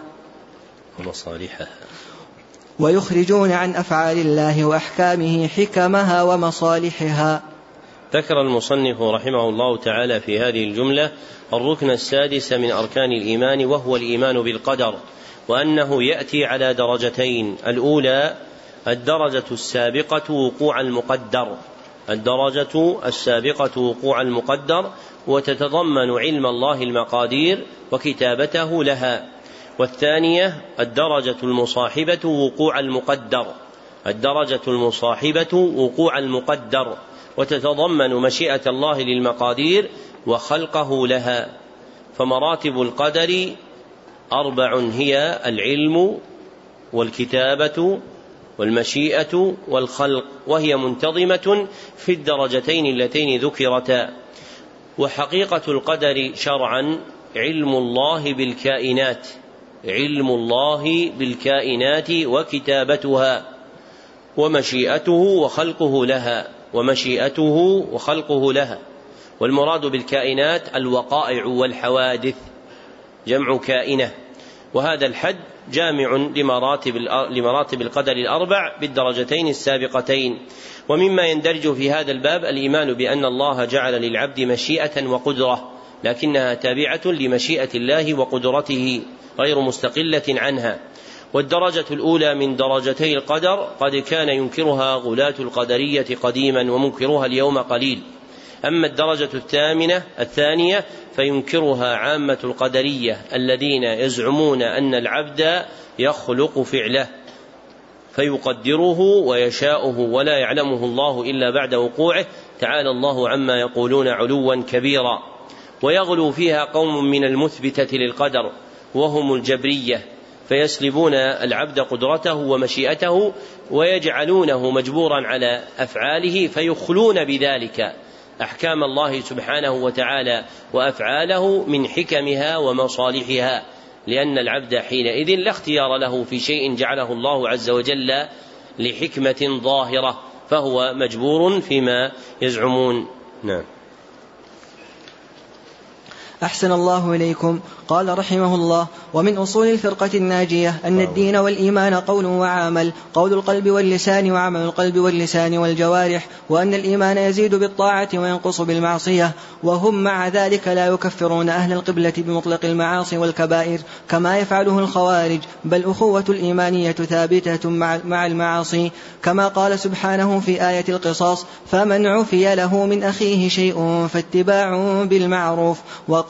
ومصالحها. ويخرجون عن أفعال الله وأحكامه حكمها ومصالحها. ذكر المصنف رحمه الله تعالى في هذه الجملة الركن السادس من أركان الإيمان وهو الإيمان بالقدر وأنه يأتي على درجتين الأولى الدرجة السابقة وقوع المقدر. الدرجة السابقة وقوع المقدر وتتضمن علم الله المقادير وكتابته لها. والثانية الدرجة المصاحبة وقوع المقدر. الدرجة المصاحبة وقوع المقدر وتتضمن مشيئة الله للمقادير وخلقه لها. فمراتب القدر أربع هي العلم والكتابة والمشيئة والخلق وهي منتظمة في الدرجتين اللتين ذكرتا. وحقيقة القدر شرعا علم الله بالكائنات علم الله بالكائنات وكتابتها ومشيئته وخلقه لها ومشيئته وخلقه لها. والمراد بالكائنات الوقائع والحوادث جمع كائنة. وهذا الحد جامع لمراتب لمراتب القدر الأربع بالدرجتين السابقتين. ومما يندرج في هذا الباب الإيمان بأن الله جعل للعبد مشيئة وقدرة لكنها تابعة لمشيئة الله وقدرته غير مستقلة عنها. والدرجة الأولى من درجتي القدر قد كان ينكرها غلاة القدرية قديما ومنكرها اليوم قليل. أما الدرجة الثامنة الثانية فينكرها عامة القدرية الذين يزعمون أن العبد يخلق فعله فيقدره ويشاؤه ولا يعلمه الله إلا بعد وقوعه تعالى الله عما يقولون علوا كبيرا. ويغلو فيها قوم من المثبتة للقدر وهم الجبرية فيسلبون العبد قدرته ومشيئته ويجعلونه مجبورا على أفعاله فيخلون بذلك. أحكام الله سبحانه وتعالى وأفعاله من حكمها ومصالحها لأن العبد حينئذ لا اختيار له في شيء جعله الله عز وجل لحكمة ظاهرة فهو مجبور فيما يزعمون. نعم. أحسن الله إليكم. قال رحمه الله ومن أصول الفرقة الناجية أن الدين والإيمان قول وعمل قول القلب واللسان وعمل القلب واللسان والجوارح وأن الإيمان يزيد بالطاعة وينقص بالمعصية وهم مع ذلك لا يكفرون أهل القبلة بمطلق المعاصي والكبائر كما يفعله الخوارج بل أخوة الإيمانية ثابتة مع المعاصي. كما قال سبحانه في آية القصاص فمن عفي له من أخيه شيء فاتباع بالمعروف وقال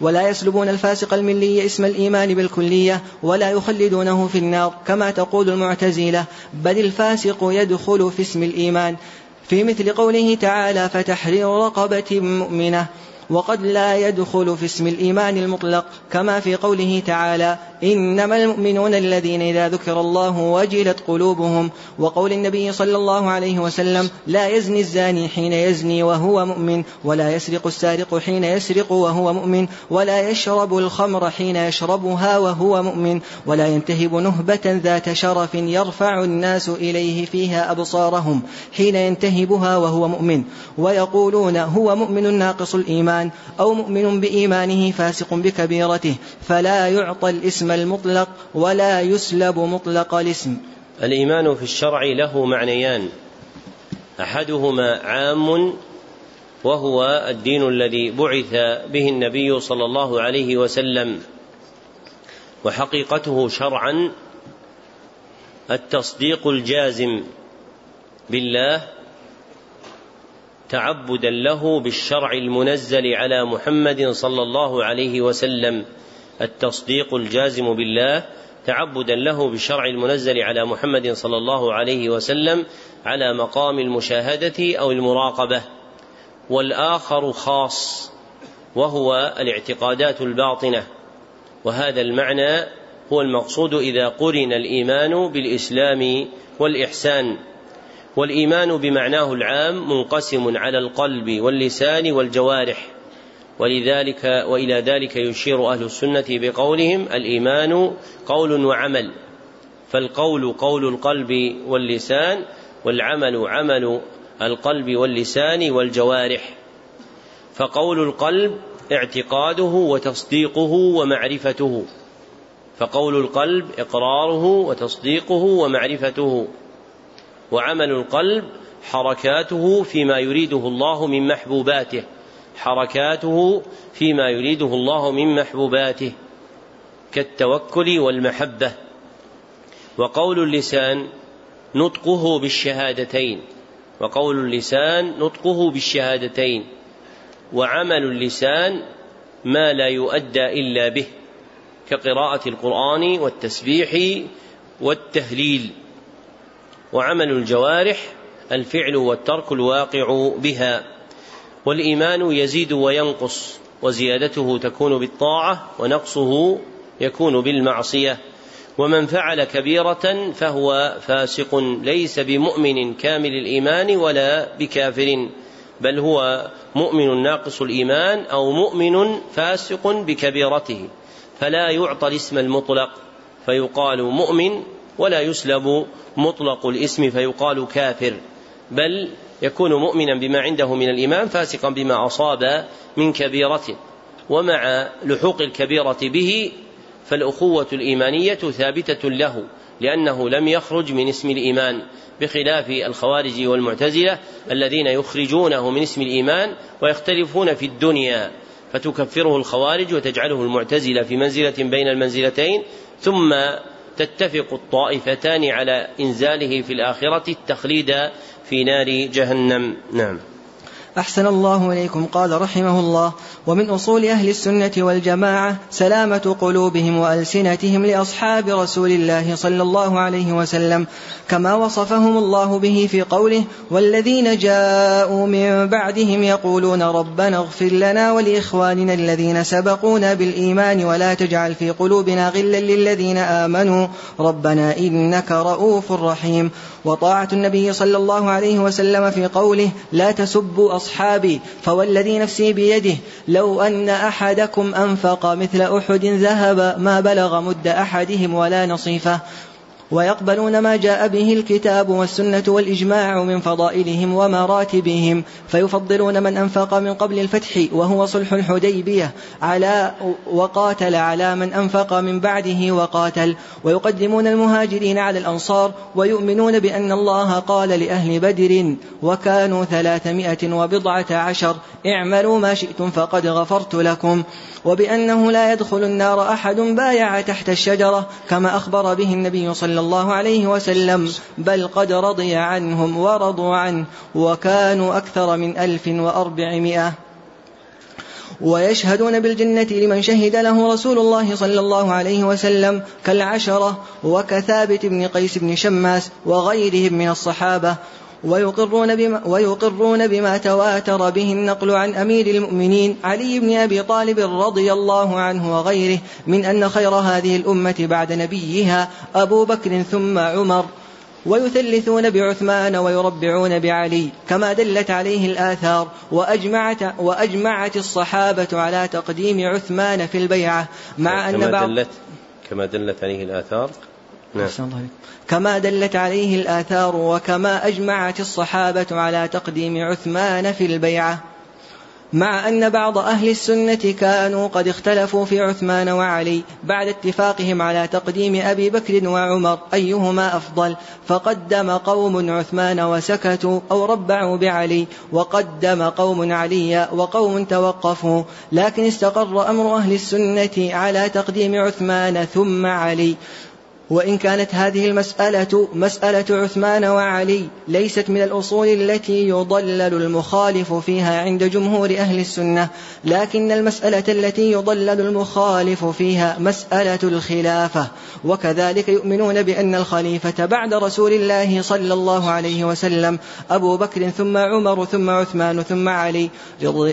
ولا يسلبون الفاسق الملي اسم الإيمان بالكلية ولا يخلدونه في النار كما تقول المعتزلة بل الفاسق يدخل في اسم الإيمان. في مثل قوله تعالى فتحرير رقبة مؤمنة وقد لا يدخل في اسم الإيمان المطلق كما في قوله تعالى إنما المؤمنون الذين إذا ذكر الله وجلت قلوبهم وقول النبي صلى الله عليه وسلم لا يزني الزاني حين يزني وهو مؤمن ولا يسرق السارق حين يسرق وهو مؤمن ولا يشرب الخمر حين يشربها وهو مؤمن ولا ينتهب نهبة ذات شرف يرفع الناس إليه فيها أبصارهم حين ينتهبها وهو مؤمن ويقولون هو مؤمن ناقص الإيمان أو مؤمن بإيمانه فاسق بكبيرته فلا يعطى المطلق ولا يسلب مطلق الاسم. الإيمان في الشرع له معنيان. أحدهما عام وهو الدين الذي بعث به النبي صلى الله عليه وسلم. وحقيقته شرعا التصديق الجازم بالله تعبدا له بالشرع المنزل على محمد صلى الله عليه وسلم. التصديق الجازم بالله تعبدا له بالشرع المنزل على محمد صلى الله عليه وسلم على مقام المشاهدة أو المراقبة. والآخر خاص وهو الاعتقادات الباطنة. وهذا المعنى هو المقصود إذا قرن الإيمان بالإسلام والإحسان. والإيمان بمعناه العام منقسم على القلب واللسان والجوارح. ولذلك وإلى ذلك يشير أهل السنة بقولهم الإيمان قول وعمل فالقول قول القلب واللسان والعمل عمل القلب واللسان والجوارح فقول القلب اعتقاده وتصديقه ومعرفته فقول القلب إقراره وتصديقه ومعرفته وعمل القلب حركاته فيما يريده الله من محبوباته. حركاته فيما يريده الله من محبوباته كالتوكل والمحبة. وقول اللسان نطقه بالشهادتين. وقول اللسان نطقه بالشهادتين. وعمل اللسان ما لا يؤدى إلا به كقراءة القرآن والتسبيح والتهليل. وعمل الجوارح الفعل والترك الواقع بها. والإيمان يزيد وينقص وزيادته تكون بالطاعة ونقصه يكون بالمعصية. ومن فعل كبيرة فهو فاسق ليس بمؤمن كامل الإيمان ولا بكافر بل هو مؤمن ناقص الإيمان أو مؤمن فاسق بكبيرته. فلا يعطى الاسم المطلق فيقال مؤمن ولا يسلب مطلق الاسم فيقال كافر بل يكون مؤمنا بما عنده من الإيمان فاسقا بما أصاب من كبيرته ومع لحوق الكبيرة به فالأخوة الإيمانية ثابتة له لأنه لم يخرج من اسم الإيمان بخلاف الخوارج والمعتزلة الذين يخرجونه من اسم الإيمان ويختلفون في الدنيا. فتكفره الخوارج وتجعله المعتزلة في منزلة بين المنزلتين ثم تتفق الطائفتان على إنزاله في الآخرة التخليد في نار جهنم. نعم. أحسن الله إليكم قال رحمه الله. ومن أصول أهل السنة والجماعة سلامة قلوبهم وألسنتهم لأصحاب رسول الله صلى الله عليه وسلم كما وصفهم الله به في قوله والذين جاءوا من بعدهم يقولون ربنا اغفر لنا ولإخواننا الذين سبقونا بالإيمان ولا تجعل في قلوبنا غلا للذين آمنوا ربنا إنك رؤوف رحيم وطاعة النبي صلى الله عليه وسلم في قوله لا تسبوا أصحابي فوالذي نفسي بيده لو أن أحدكم أنفق مثل أحد ذهب ما بلغ مد أحدهم ولا نصيفه. ويقبلون ما جاء به الكتاب والسنة والإجماع من فضائلهم ومراتبهم. فيفضلون من أنفق من قبل الفتح وهو صلح الحديبية على وقاتل على من أنفق من بعده وقاتل. ويقدمون المهاجرين على الأنصار ويؤمنون بأن الله قال لأهل بدر وكانوا ثلاثمائة وبضعة عشر اعملوا ما شئتم فقد غفرت لكم. وبأنه لا يدخل النار أحد بايع تحت الشجرة كما أخبر به النبي صلى الله عليه وسلم بل قد رضي عنهم ورضوا عنه وكانوا أكثر من ألف وأربعمائة. ويشهدون بالجنة لمن شهد له رسول الله صلى الله عليه وسلم كالعشرة وكثابت بن قيس بن شماس وغيرهم من الصحابة ويقرون بما, ويقرون بما تواتر به النقل عن أمير المؤمنين علي بن أبي طالب رضي الله عنه وغيره من أن خير هذه الأمة بعد نبيها أبو بكر ثم عمر. ويثلثون بعثمان ويربعون بعلي كما دلت عليه الآثار وأجمعت, وأجمعت الصحابة على تقديم عثمان في البيعة مع أن بعض كما دلت عليه الآثار نعم. كما دلت عليه الآثار وكما أجمعت الصحابة على تقديم عثمان في البيعة مع أن بعض أهل السنة كانوا قد اختلفوا في عثمان وعلي بعد اتفاقهم على تقديم أبي بكر وعمر أيهما أفضل فقدم قوم عثمان وسكتوا أو ربعوا بعلي وقدم قوم علي وقوم توقفوا لكن استقر أمر أهل السنة على تقديم عثمان ثم علي وإن كانت هذه المسألة مسألة عثمان وعلي ليست من الأصول التي يضلل المخالف فيها عند جمهور أهل السنة لكن المسألة التي يضلل المخالف فيها مسألة الخلافة. وكذلك يؤمنون بأن الخليفة بعد رسول الله صلى الله عليه وسلم أبو بكر ثم عمر ثم عثمان ثم علي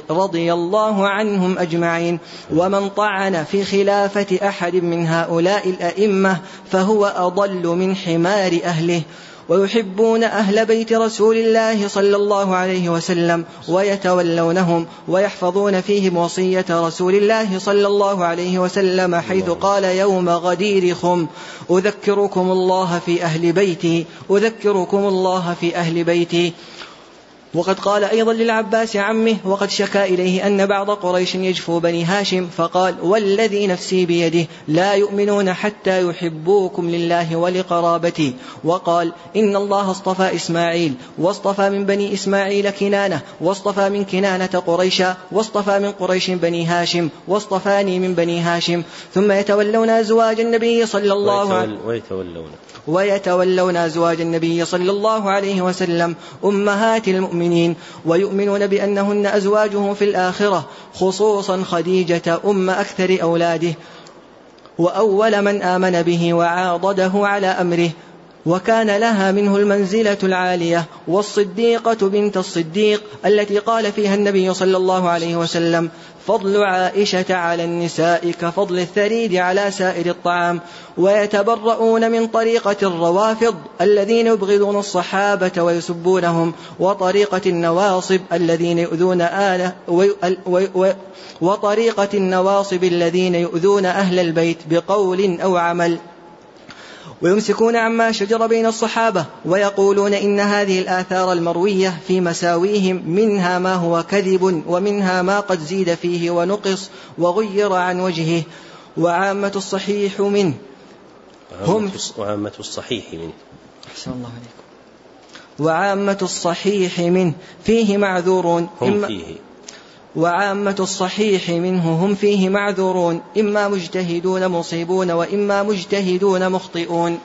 رضي الله عنهم أجمعين. ومن طعن في خلافة أحد من هؤلاء الأئمة فهو أضل من حمار أهله ويحبون أهل بيت رسول الله صلى الله عليه وسلم ويتولونهم ويحفظون فيهم وصية رسول الله صلى الله عليه وسلم حيث قال يوم غدير خم أذكركم الله في أهل بيتي أذكركم الله في أهل بيتي. وقد قال أيضا للعباس عمه وقد شكا إليه أن بعض قريش يجفو بني هاشم فقال والذي نفسي بيده لا يؤمنون حتى يحبوكم لله ولقرابتي وقال إن الله اصطفى إسماعيل واصطفى من بني إسماعيل كنانة واصطفى من كنانة قريشا واصطفى من قريش بني هاشم واصطفاني من بني هاشم ثم يتولون أزواج النبي صلى الله عليه وسلم ويتولون. ويتولون أزواج النبي صلى الله عليه وسلم. أمهات المؤمنين ويؤمنون بأنهن أزواجه في الآخرة خصوصا خديجة أم أكثر أولاده. وأول من آمن به وعاضده على أمره وكان لها منه المنزلة العالية والصديقة بنت الصديق التي قال فيها النبي صلى الله عليه وسلم فضل عائشة على النساء كفضل الثريد على سائر الطعام ويتبرؤون من طريقة الروافض الذين يبغضون الصحابة ويسبونهم وطريقة النواصب الذين يؤذون آله وطريقة النواصب الذين يؤذون أهل البيت بقول أو عمل. ويمسكون عما شجر بين الصحابة ويقولون إن هذه الآثار المروية في مساويهم منها ما هو كذب ومنها ما قد زيد فيه ونقص وغير عن وجهه. وعامة الصحيح منه. هم وعامة الصحيح منه. أحسن الله عليكم. وعامة الصحيح منه. فيه معذورون هم فيه. وعامة الصحيح منه هم فيه معذورون إما مجتهدون مصيبون وإما مجتهدون مخطئون.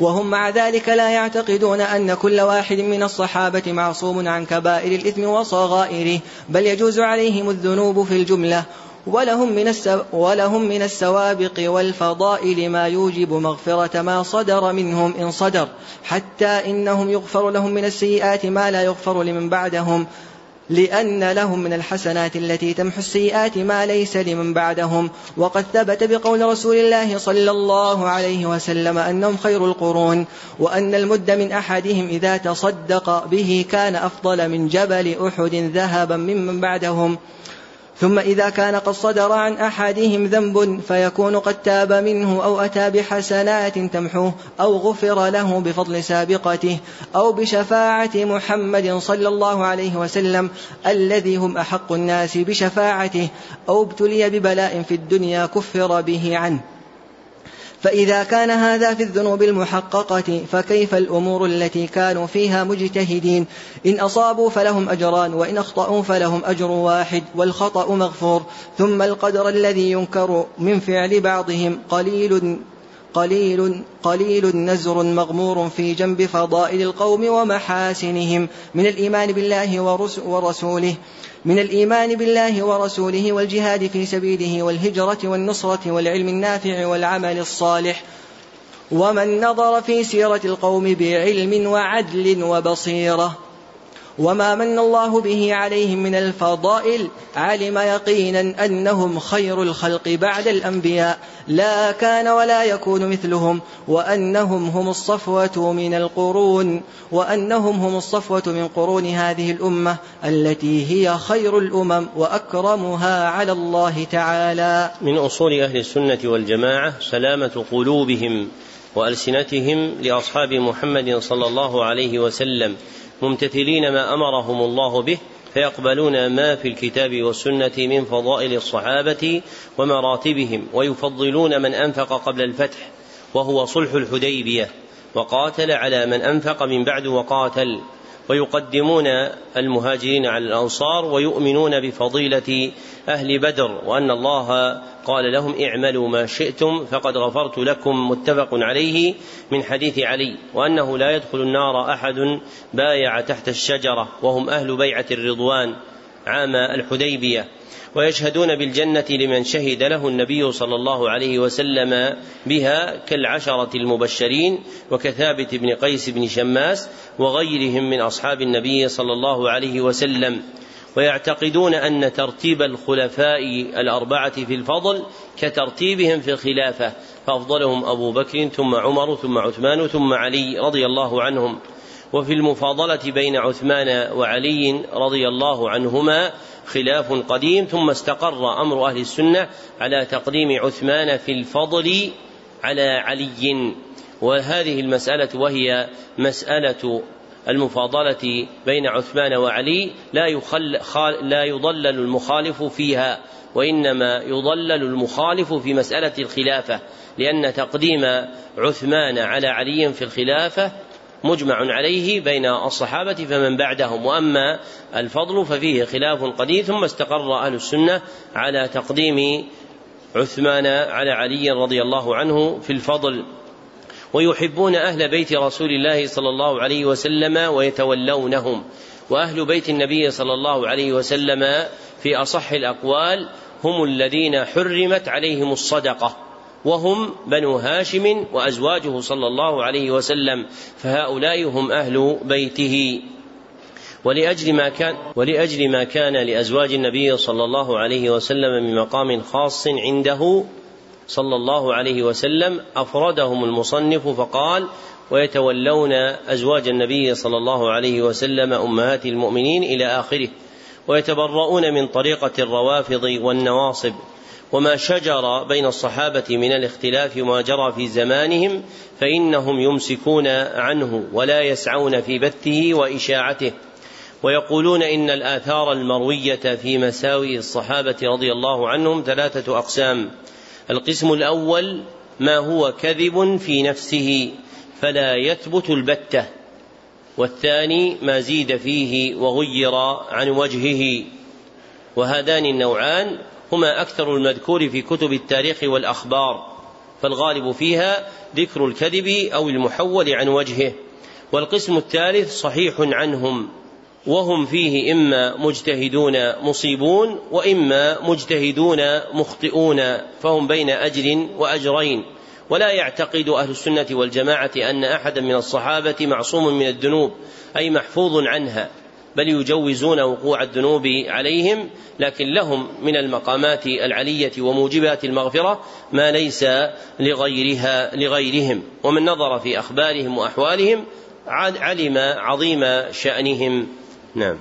وهم مع ذلك لا يعتقدون أن كل واحد من الصحابة معصوم عن كبائر الإثم وصغائره بل يجوز عليهم الذنوب في الجملة. ولهم من, ولهم من السوابق والفضائل ما يوجب مغفرة ما صدر منهم إن صدر حتى إنهم يغفر لهم من السيئات ما لا يغفر لمن بعدهم. لأن لهم من الحسنات التي تمحو السيئات ما ليس لمن بعدهم. وقد ثبت بقول رسول الله صلى الله عليه وسلم أنهم خير القرون وأن المد من أحدهم إذا تصدق به كان أفضل من جبل أحد ذهبا ممن بعدهم. ثم إذا كان قد صدر عن أحدهم ذنب فيكون قد تاب منه أو أتى بحسنات تمحوه أو غفر له بفضل سابقته أو بشفاعة محمد صلى الله عليه وسلم الذي هم أحق الناس بشفاعته أو ابتلي ببلاء في الدنيا كفر به عنه. فإذا كان هذا في الذنوب المحققة فكيف الأمور التي كانوا فيها مجتهدين؟ إن أصابوا فلهم أجران وإن أخطأوا فلهم أجر واحد والخطأ مغفور. ثم القدر الذي ينكر من فعل بعضهم قليل قليل قليل نزر مغمور في جنب فضائل القوم ومحاسنهم من الإيمان بالله ورسوله. من الإيمان بالله ورسوله والجهاد في سبيله والهجرة والنصرة والعلم النافع والعمل الصالح ومن نظر في سيرة القوم بعلم وعدل وبصيرة. وما من الله به عليهم من الفضائل علم يقينا انهم خير الخلق بعد الانبياء لا كان ولا يكون مثلهم وانهم هم الصفوه من القرون وانهم هم الصفوه من قرون هذه الامه التي هي خير الامم واكرمها على الله تعالى. من اصول أهل السنة والجماعه سلامه قلوبهم والسنتهم لاصحاب محمد صلى الله عليه وسلم ممتثلين ما أمرهم الله به فيقبلون ما في الكتاب والسنة من فضائل الصحابة ومراتبهم ويفضلون من أنفق قبل الفتح وهو صلح الحديبية وقاتل على من أنفق من بعد وقاتل. ويقدمون المهاجرين على الأنصار ويؤمنون بفضيلة أهل بدر وأن الله قال لهم اعملوا ما شئتم فقد غفرت لكم متفق عليه من حديث علي وأنه لا يدخل النار أحد بايع تحت الشجرة وهم أهل بيعة الرضوان عام الحديبية. ويشهدون بالجنة لمن شهد له النبي صلى الله عليه وسلم بها كالعشرة المبشرين وكثابت بن قيس بن شماس وغيرهم من أصحاب النبي صلى الله عليه وسلم. ويعتقدون أن ترتيب الخلفاء الأربعة في الفضل كترتيبهم في الخلافة فأفضلهم أبو بكر ثم عمر ثم عثمان ثم علي رضي الله عنهم. وفي المفاضلة بين عثمان وعلي رضي الله عنهما خلاف قديم ثم استقر أمر أهل السنة على تقديم عثمان في الفضل على علي. وهذه المسألة وهي مسألة المفاضلة بين عثمان وعلي. لا يخل لا يضلل المخالف فيها وإنما يضلل المخالف في مسألة الخلافة لأن تقديم عثمان على علي في الخلافة مجمع عليه بين الصحابة فمن بعدهم. وأما الفضل ففيه خلاف قدير ثم استقر أهل السنة على تقديم عثمان على علي رضي الله عنه في الفضل. ويحبون أهل بيت رسول الله صلى الله عليه وسلم ويتولونهم. وأهل بيت النبي صلى الله عليه وسلم في أصح الأقوال هم الذين حرمت عليهم الصدقة. وهم بنو هاشم وأزواجه صلى الله عليه وسلم فهؤلاء هم أهل بيته. ولأجل ما كان ولأجل ما كان لأزواج النبي صلى الله عليه وسلم من مقام خاص عنده صلى الله عليه وسلم أفردهم المصنف فقال ويتولون أزواج النبي صلى الله عليه وسلم أمهات المؤمنين إلى آخره ويتبرؤون من طريقة الروافض والنواصب. وما شجر بين الصحابة من الاختلاف وما جرى في زمانهم فإنهم يمسكون عنه ولا يسعون في بثه وإشاعته. ويقولون إن الآثار المروية في مساوئ الصحابة رضي الله عنهم ثلاثة أقسام. القسم الأول ما هو كذب في نفسه فلا يثبت البتة. والثاني ما زيد فيه وغير عن وجهه. وهذان النوعان هما أكثر المذكور في كتب التاريخ والأخبار فالغالب فيها ذكر الكذب أو المحول عن وجهه والقسم الثالث صحيح عنهم وهم فيه إما مجتهدون مصيبون وإما مجتهدون مخطئون فهم بين أجر وأجرين. ولا يعتقد أهل السنة والجماعة أن أحدا من الصحابة معصوم من الذنوب أي محفوظ عنها. بل يجوزون وقوع الذنوب عليهم لكن لهم من المقامات العلية وموجبات المغفرة ما ليس لغيرها لغيرهم. ومن نظر في أخبارهم وأحوالهم علم عظيم شأنهم. نعم.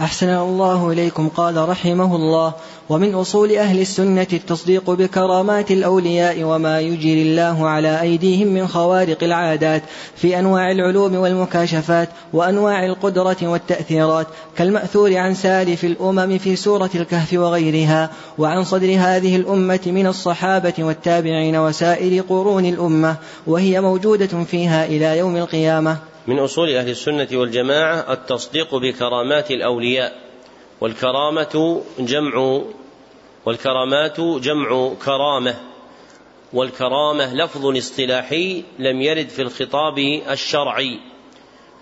أحسن الله إليكم قال رحمه الله. ومن أصول أهل السنة التصديق بكرامات الأولياء وما يجري الله على أيديهم من خوارق العادات في أنواع العلوم والمكاشفات وأنواع القدرة والتأثيرات كالمأثور عن سالف الأمم في سورة الكهف وغيرها وعن صدر هذه الأمة من الصحابة والتابعين وسائر قرون الأمة وهي موجودة فيها إلى يوم القيامة. من أصول أهل السنة والجماعة التصديق بكرامات الأولياء والكرامة جمع والكرامات جمع كرامة والكرامة لفظ اصطلاحي لم يرد في الخطاب الشرعي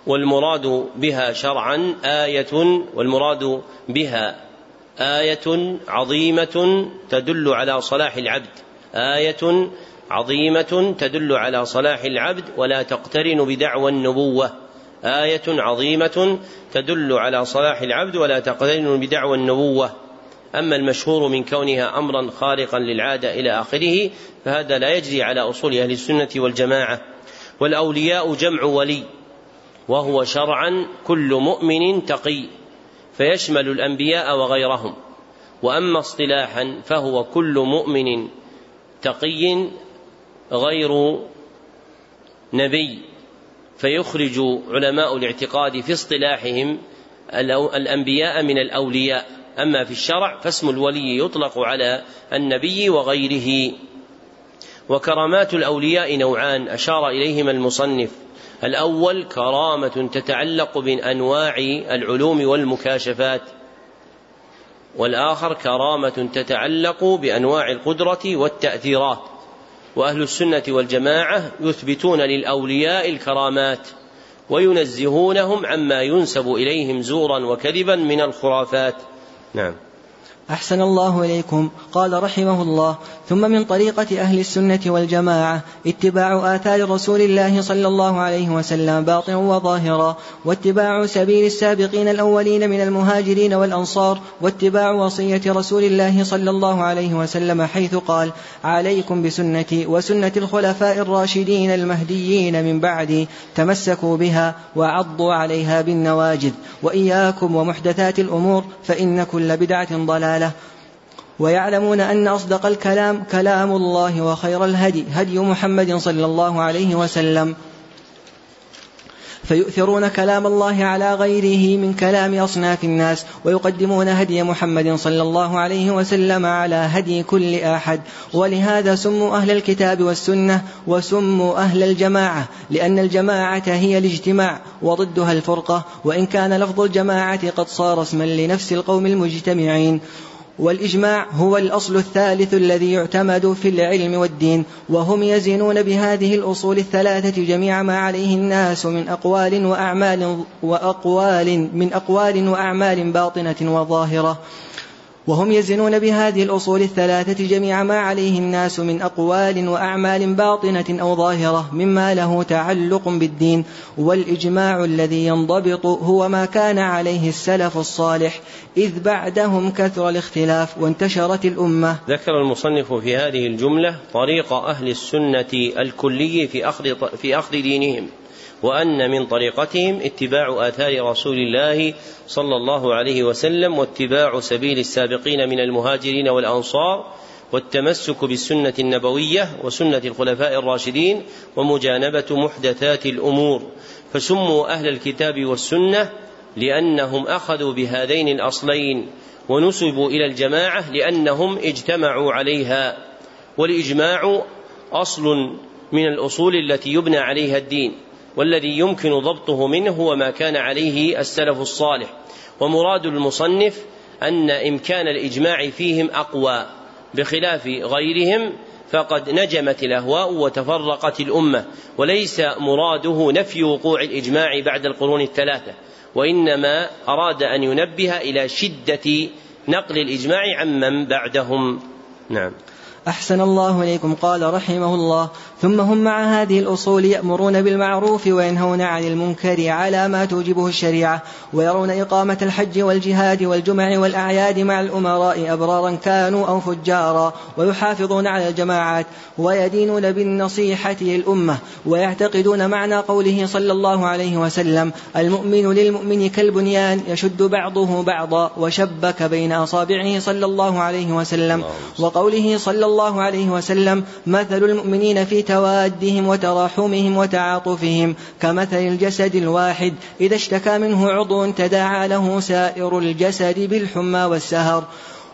والمراد بها شرعا آية والمراد بها آية عظيمة تدل على صلاح العبد آية عظيمة تدل على صلاح العبد ولا تقترن بدعوى النبوة. آية عظيمة تدل على صلاح العبد ولا تقترن بدعوى النبوة. أما المشهور من كونها أمرا خارقا للعادة إلى آخره فهذا لا يجري على أصول أهل السنة والجماعة. والأولياء جمع ولي وهو شرعا كل مؤمن تقي فيشمل الأنبياء وغيرهم. وأما اصطلاحا فهو كل مؤمن تقي غير نبي فيخرج علماء الاعتقاد في اصطلاحهم الأنبياء من الأولياء. أما في الشرع فاسم الولي يطلق على النبي وغيره. وكرامات الأولياء نوعان أشار إليهما المصنف. الأول كرامة تتعلق بأنواع العلوم والمكاشفات. والآخر كرامة تتعلق بأنواع القدرة والتأثيرات. وأهل السنة والجماعة يثبتون للأولياء الكرامات وينزهونهم عما ينسب إليهم زورا وكذبا من الخرافات. نعم. أحسن الله إليكم. قال رحمه الله ثم من طريقة أهل السنة والجماعة اتباع آثار رسول الله صلى الله عليه وسلم باطنا وظاهرا واتباع سبيل السابقين الأولين من المهاجرين والأنصار واتباع وصية رسول الله صلى الله عليه وسلم حيث قال عليكم بسنتي وسنة الخلفاء الراشدين المهديين من بعدي تمسكوا بها وعضوا عليها بالنواجذ وإياكم ومحدثات الأمور فإن كل بدعة ضلالة. ويعلمون أن أصدق الكلام كلام الله وخير الهدي هدي محمد صلى الله عليه وسلم. فيؤثرون كلام الله على غيره من كلام أصناف الناس ويقدمون هدي محمد صلى الله عليه وسلم على هدي كل أحد. ولهذا سموا أهل الكتاب والسنة وسموا أهل الجماعة لأن الجماعة هي الاجتماع وضدها الفرقة وإن كان لفظ الجماعة قد صار اسما لنفس القوم المجتمعين. والإجماع هو الأصل الثالث الذي يعتمد في العلم والدين وهم يزنون بهذه الأصول الثلاثة جميع ما عليه الناس من أقوال وأعمال وأقوال من أقوال وأعمال باطنة وظاهرة. وهم يزنون بهذه الأصول الثلاثة جميع ما عليه الناس من أقوال وأعمال باطنة أو ظاهرة مما له تعلق بالدين والإجماع الذي ينضبط هو ما كان عليه السلف الصالح إذ بعدهم كثر الاختلاف وانتشرت الأمة. ذكر المصنف في هذه الجملة طريق أهل السنة الكلي في أخذ, في أخذ دينهم. وأن من طريقتهم اتباع آثار رسول الله صلى الله عليه وسلم واتباع سبيل السابقين من المهاجرين والأنصار والتمسك بالسنة النبوية وسنة الخلفاء الراشدين ومجانبة محدثات الأمور. فسموا أهل الكتاب والسنة لأنهم أخذوا بهذين الأصلين ونسبوا إلى الجماعة لأنهم اجتمعوا عليها. والإجماع أصل من الأصول التي يبنى عليها الدين. والذي يمكن ضبطه منه هو ما كان عليه السلف الصالح. ومراد المصنف أن إمكان الإجماع فيهم أقوى. بخلاف غيرهم فقد نجمت الأهواء وتفرقت الأمة. وليس مراده نفي وقوع الإجماع بعد القرون الثلاثة. وإنما أراد أن ينبه إلى شدة نقل الإجماع عمن بعدهم. نعم. أحسن الله إليكم. قال رحمه الله ثم هم مع هذه الأصول يأمرون بالمعروف وينهون عن المنكر على ما توجبه الشريعة ويرون إقامة الحج والجهاد والجمع والأعياد مع الأمراء أبرارا كانوا أو فجارا ويحافظون على الجماعات ويدينون بالنصيحة للأمة ويعتقدون معنى قوله صلى الله عليه وسلم المؤمن للمؤمن كالبنيان يشد بعضه بعضا وشبك بين أصابعه صلى الله عليه وسلم. وقوله صلى الله عليه وسلم مثل المؤمنين في توادهم وتراحمهم وتعاطفهم كمثل الجسد الواحد. إذا اشتكى منه عضو تداعى له سائر الجسد بالحمى والسهر.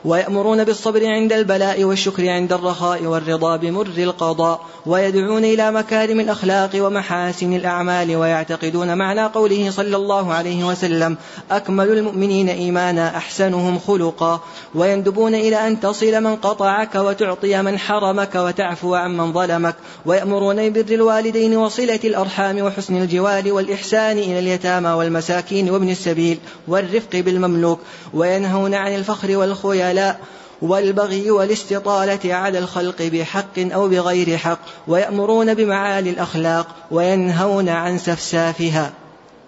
ويأمرون بالصبر عند البلاء والشكر عند الرخاء والرضا بمر القضاء ويدعون إلى مكارم الأخلاق ومحاسن الأعمال ويعتقدون معنى قوله صلى الله عليه وسلم أكمل المؤمنين إيمانا أحسنهم خلقا ويندبون إلى أن تصل من قطعك وتعطي من حرمك وتعفو عن من ظلمك ويأمرون ببر الوالدين وصلة الأرحام وحسن الجوار والإحسان إلى اليتامى والمساكين وابن السبيل والرفق بالمملوك وينهون عن الفخر والخيلاء والبغي والاستطالة على الخلق بحق أو بغير حق ويأمرون بمعالي الأخلاق وينهون عن سفسافها.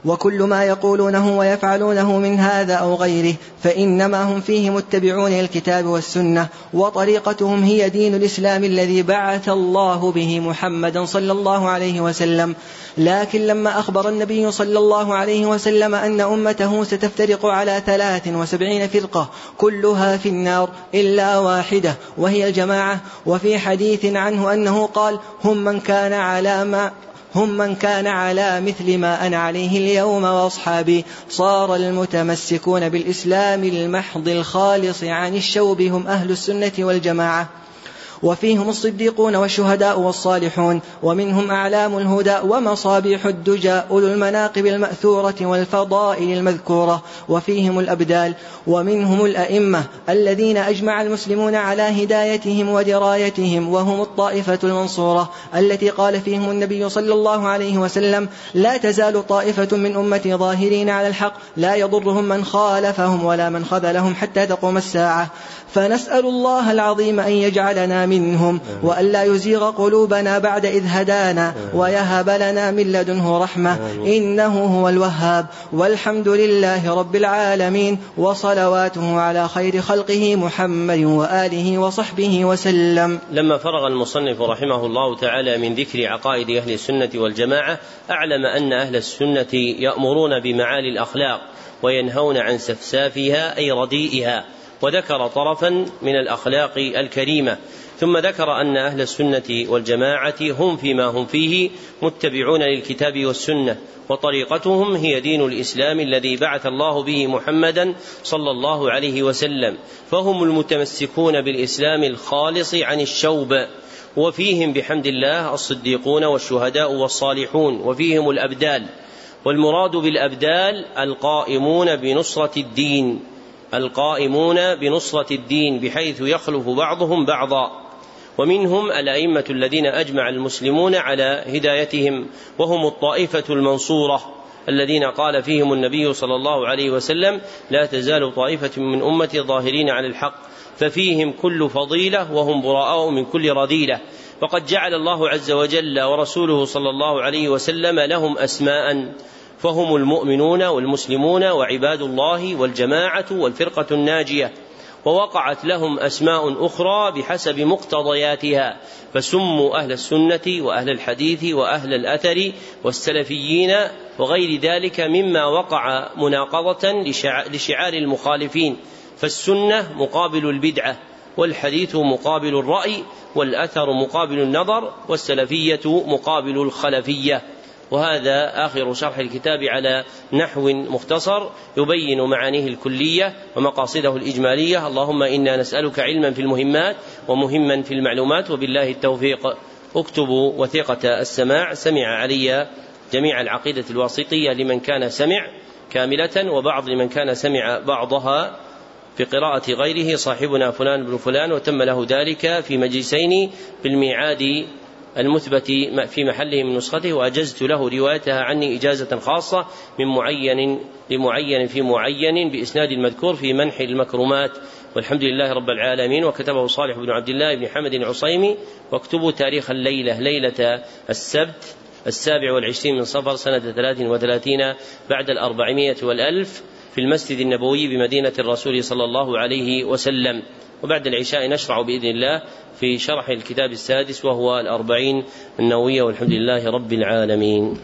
وكل ما يقولونه ويفعلونه من هذا أو غيره فإنما هم فيه متبعون للكتاب والسنة وطريقتهم هي دين الإسلام الذي بعث الله به محمدا صلى الله عليه وسلم. لكن لما أخبر النبي صلى الله عليه وسلم أن أمته ستفترق على ثلاث وسبعين فرقة كلها في النار إلا واحدة وهي الجماعة. وفي حديث عنه أنه قال هم من كان على ما هم من كان على مثل ما أنا عليه اليوم وأصحابي. صار المتمسكون بالإسلام المحض الخالص عن الشوب هم أهل السنة والجماعة. وفيهم الصديقون والشهداء والصالحون ومنهم أعلام الهدى ومصابيح الدجى أولو المناقب المأثورة والفضائل المذكورة وفيهم الأبدال ومنهم الأئمة الذين أجمع المسلمون على هدايتهم ودرايتهم وهم الطائفة المنصورة التي قال فيهم النبي صلى الله عليه وسلم لا تزال طائفة من أمتي ظاهرين على الحق لا يضرهم من خالفهم ولا من خذلهم حتى تقوم الساعة فنسأل الله العظيم أن يجعلنا منهم وأن لا يزيغ قلوبنا بعد إذ هدانا ويهب لنا من لدنه رحمة إنه هو الوهاب والحمد لله رب العالمين وصلواته على خير خلقه محمد وآله وصحبه وسلم. لما فرغ المصنف رحمه الله تعالى من ذكر عقائد أهل السنة والجماعة أعلم أن أهل السنة يأمرون بمعالي الأخلاق وينهون عن سفسافها أي رديئها. وذكر طرفا من الأخلاق الكريمة. ثم ذكر أن أهل السنة والجماعة هم فيما هم فيه متبعون للكتاب والسنة وطريقتهم هي دين الإسلام الذي بعث الله به محمدا صلى الله عليه وسلم. فهم المتمسكون بالإسلام الخالص عن الشوب وفيهم بحمد الله الصديقون والشهداء والصالحون وفيهم الأبدال. والمراد بالأبدال القائمون بنصرة الدين. القائمون بنصرة الدين بحيث يخلف بعضهم بعضا. ومنهم الأئمة الذين أجمع المسلمون على هدايتهم وهم الطائفة المنصورة الذين قال فيهم النبي صلى الله عليه وسلم لا تزال طائفة من أمتي ظاهرين على الحق ففيهم كل فضيلة وهم براء من كل رذيلة. وقد جعل الله عز وجل ورسوله صلى الله عليه وسلم لهم أسماء. فهم المؤمنون والمسلمون وعباد الله والجماعة والفرقة الناجية ووقعت لهم أسماء أخرى بحسب مقتضياتها فسموا أهل السنة وأهل الحديث وأهل الأثر والسلفيين وغير ذلك مما وقع مناقضة لشعار المخالفين فالسنة مقابل البدعة والحديث مقابل الرأي والأثر مقابل النظر والسلفية مقابل الخلفية. وهذا آخر شرح الكتاب على نحو مختصر يبين معانيه الكلية ومقاصده الإجمالية. اللهم إنا نسألك علما في المهمات ومهما في المعلومات وبالله التوفيق. اكتبوا وثيقة السماع. سمع علي جميع العقيدة الواسطية لمن كان سمع كاملة وبعض لمن كان سمع بعضها في قراءة غيره. صاحبنا فلان بن فلان وتم له ذلك في مجلسين بالميعاد المثبت في محله من نسخته وأجزت له روايتها عني إجازة خاصة من معين لمعين في معين بإسناد المذكور في منح المكرمات. والحمد لله رب العالمين وكتبه صالح بن عبد الله بن حمد العصيمي. واكتبوا تاريخ الليلة ليلة السبت السابع والعشرين من صفر سنة ثلاث وثلاثين بعد الأربعمائة والألف. في المسجد النبوي بمدينة الرسول صلى الله عليه وسلم. وبعد العشاء نشرع بإذن الله في شرح الكتاب السادس وهو الأربعين النووية والحمد لله رب العالمين.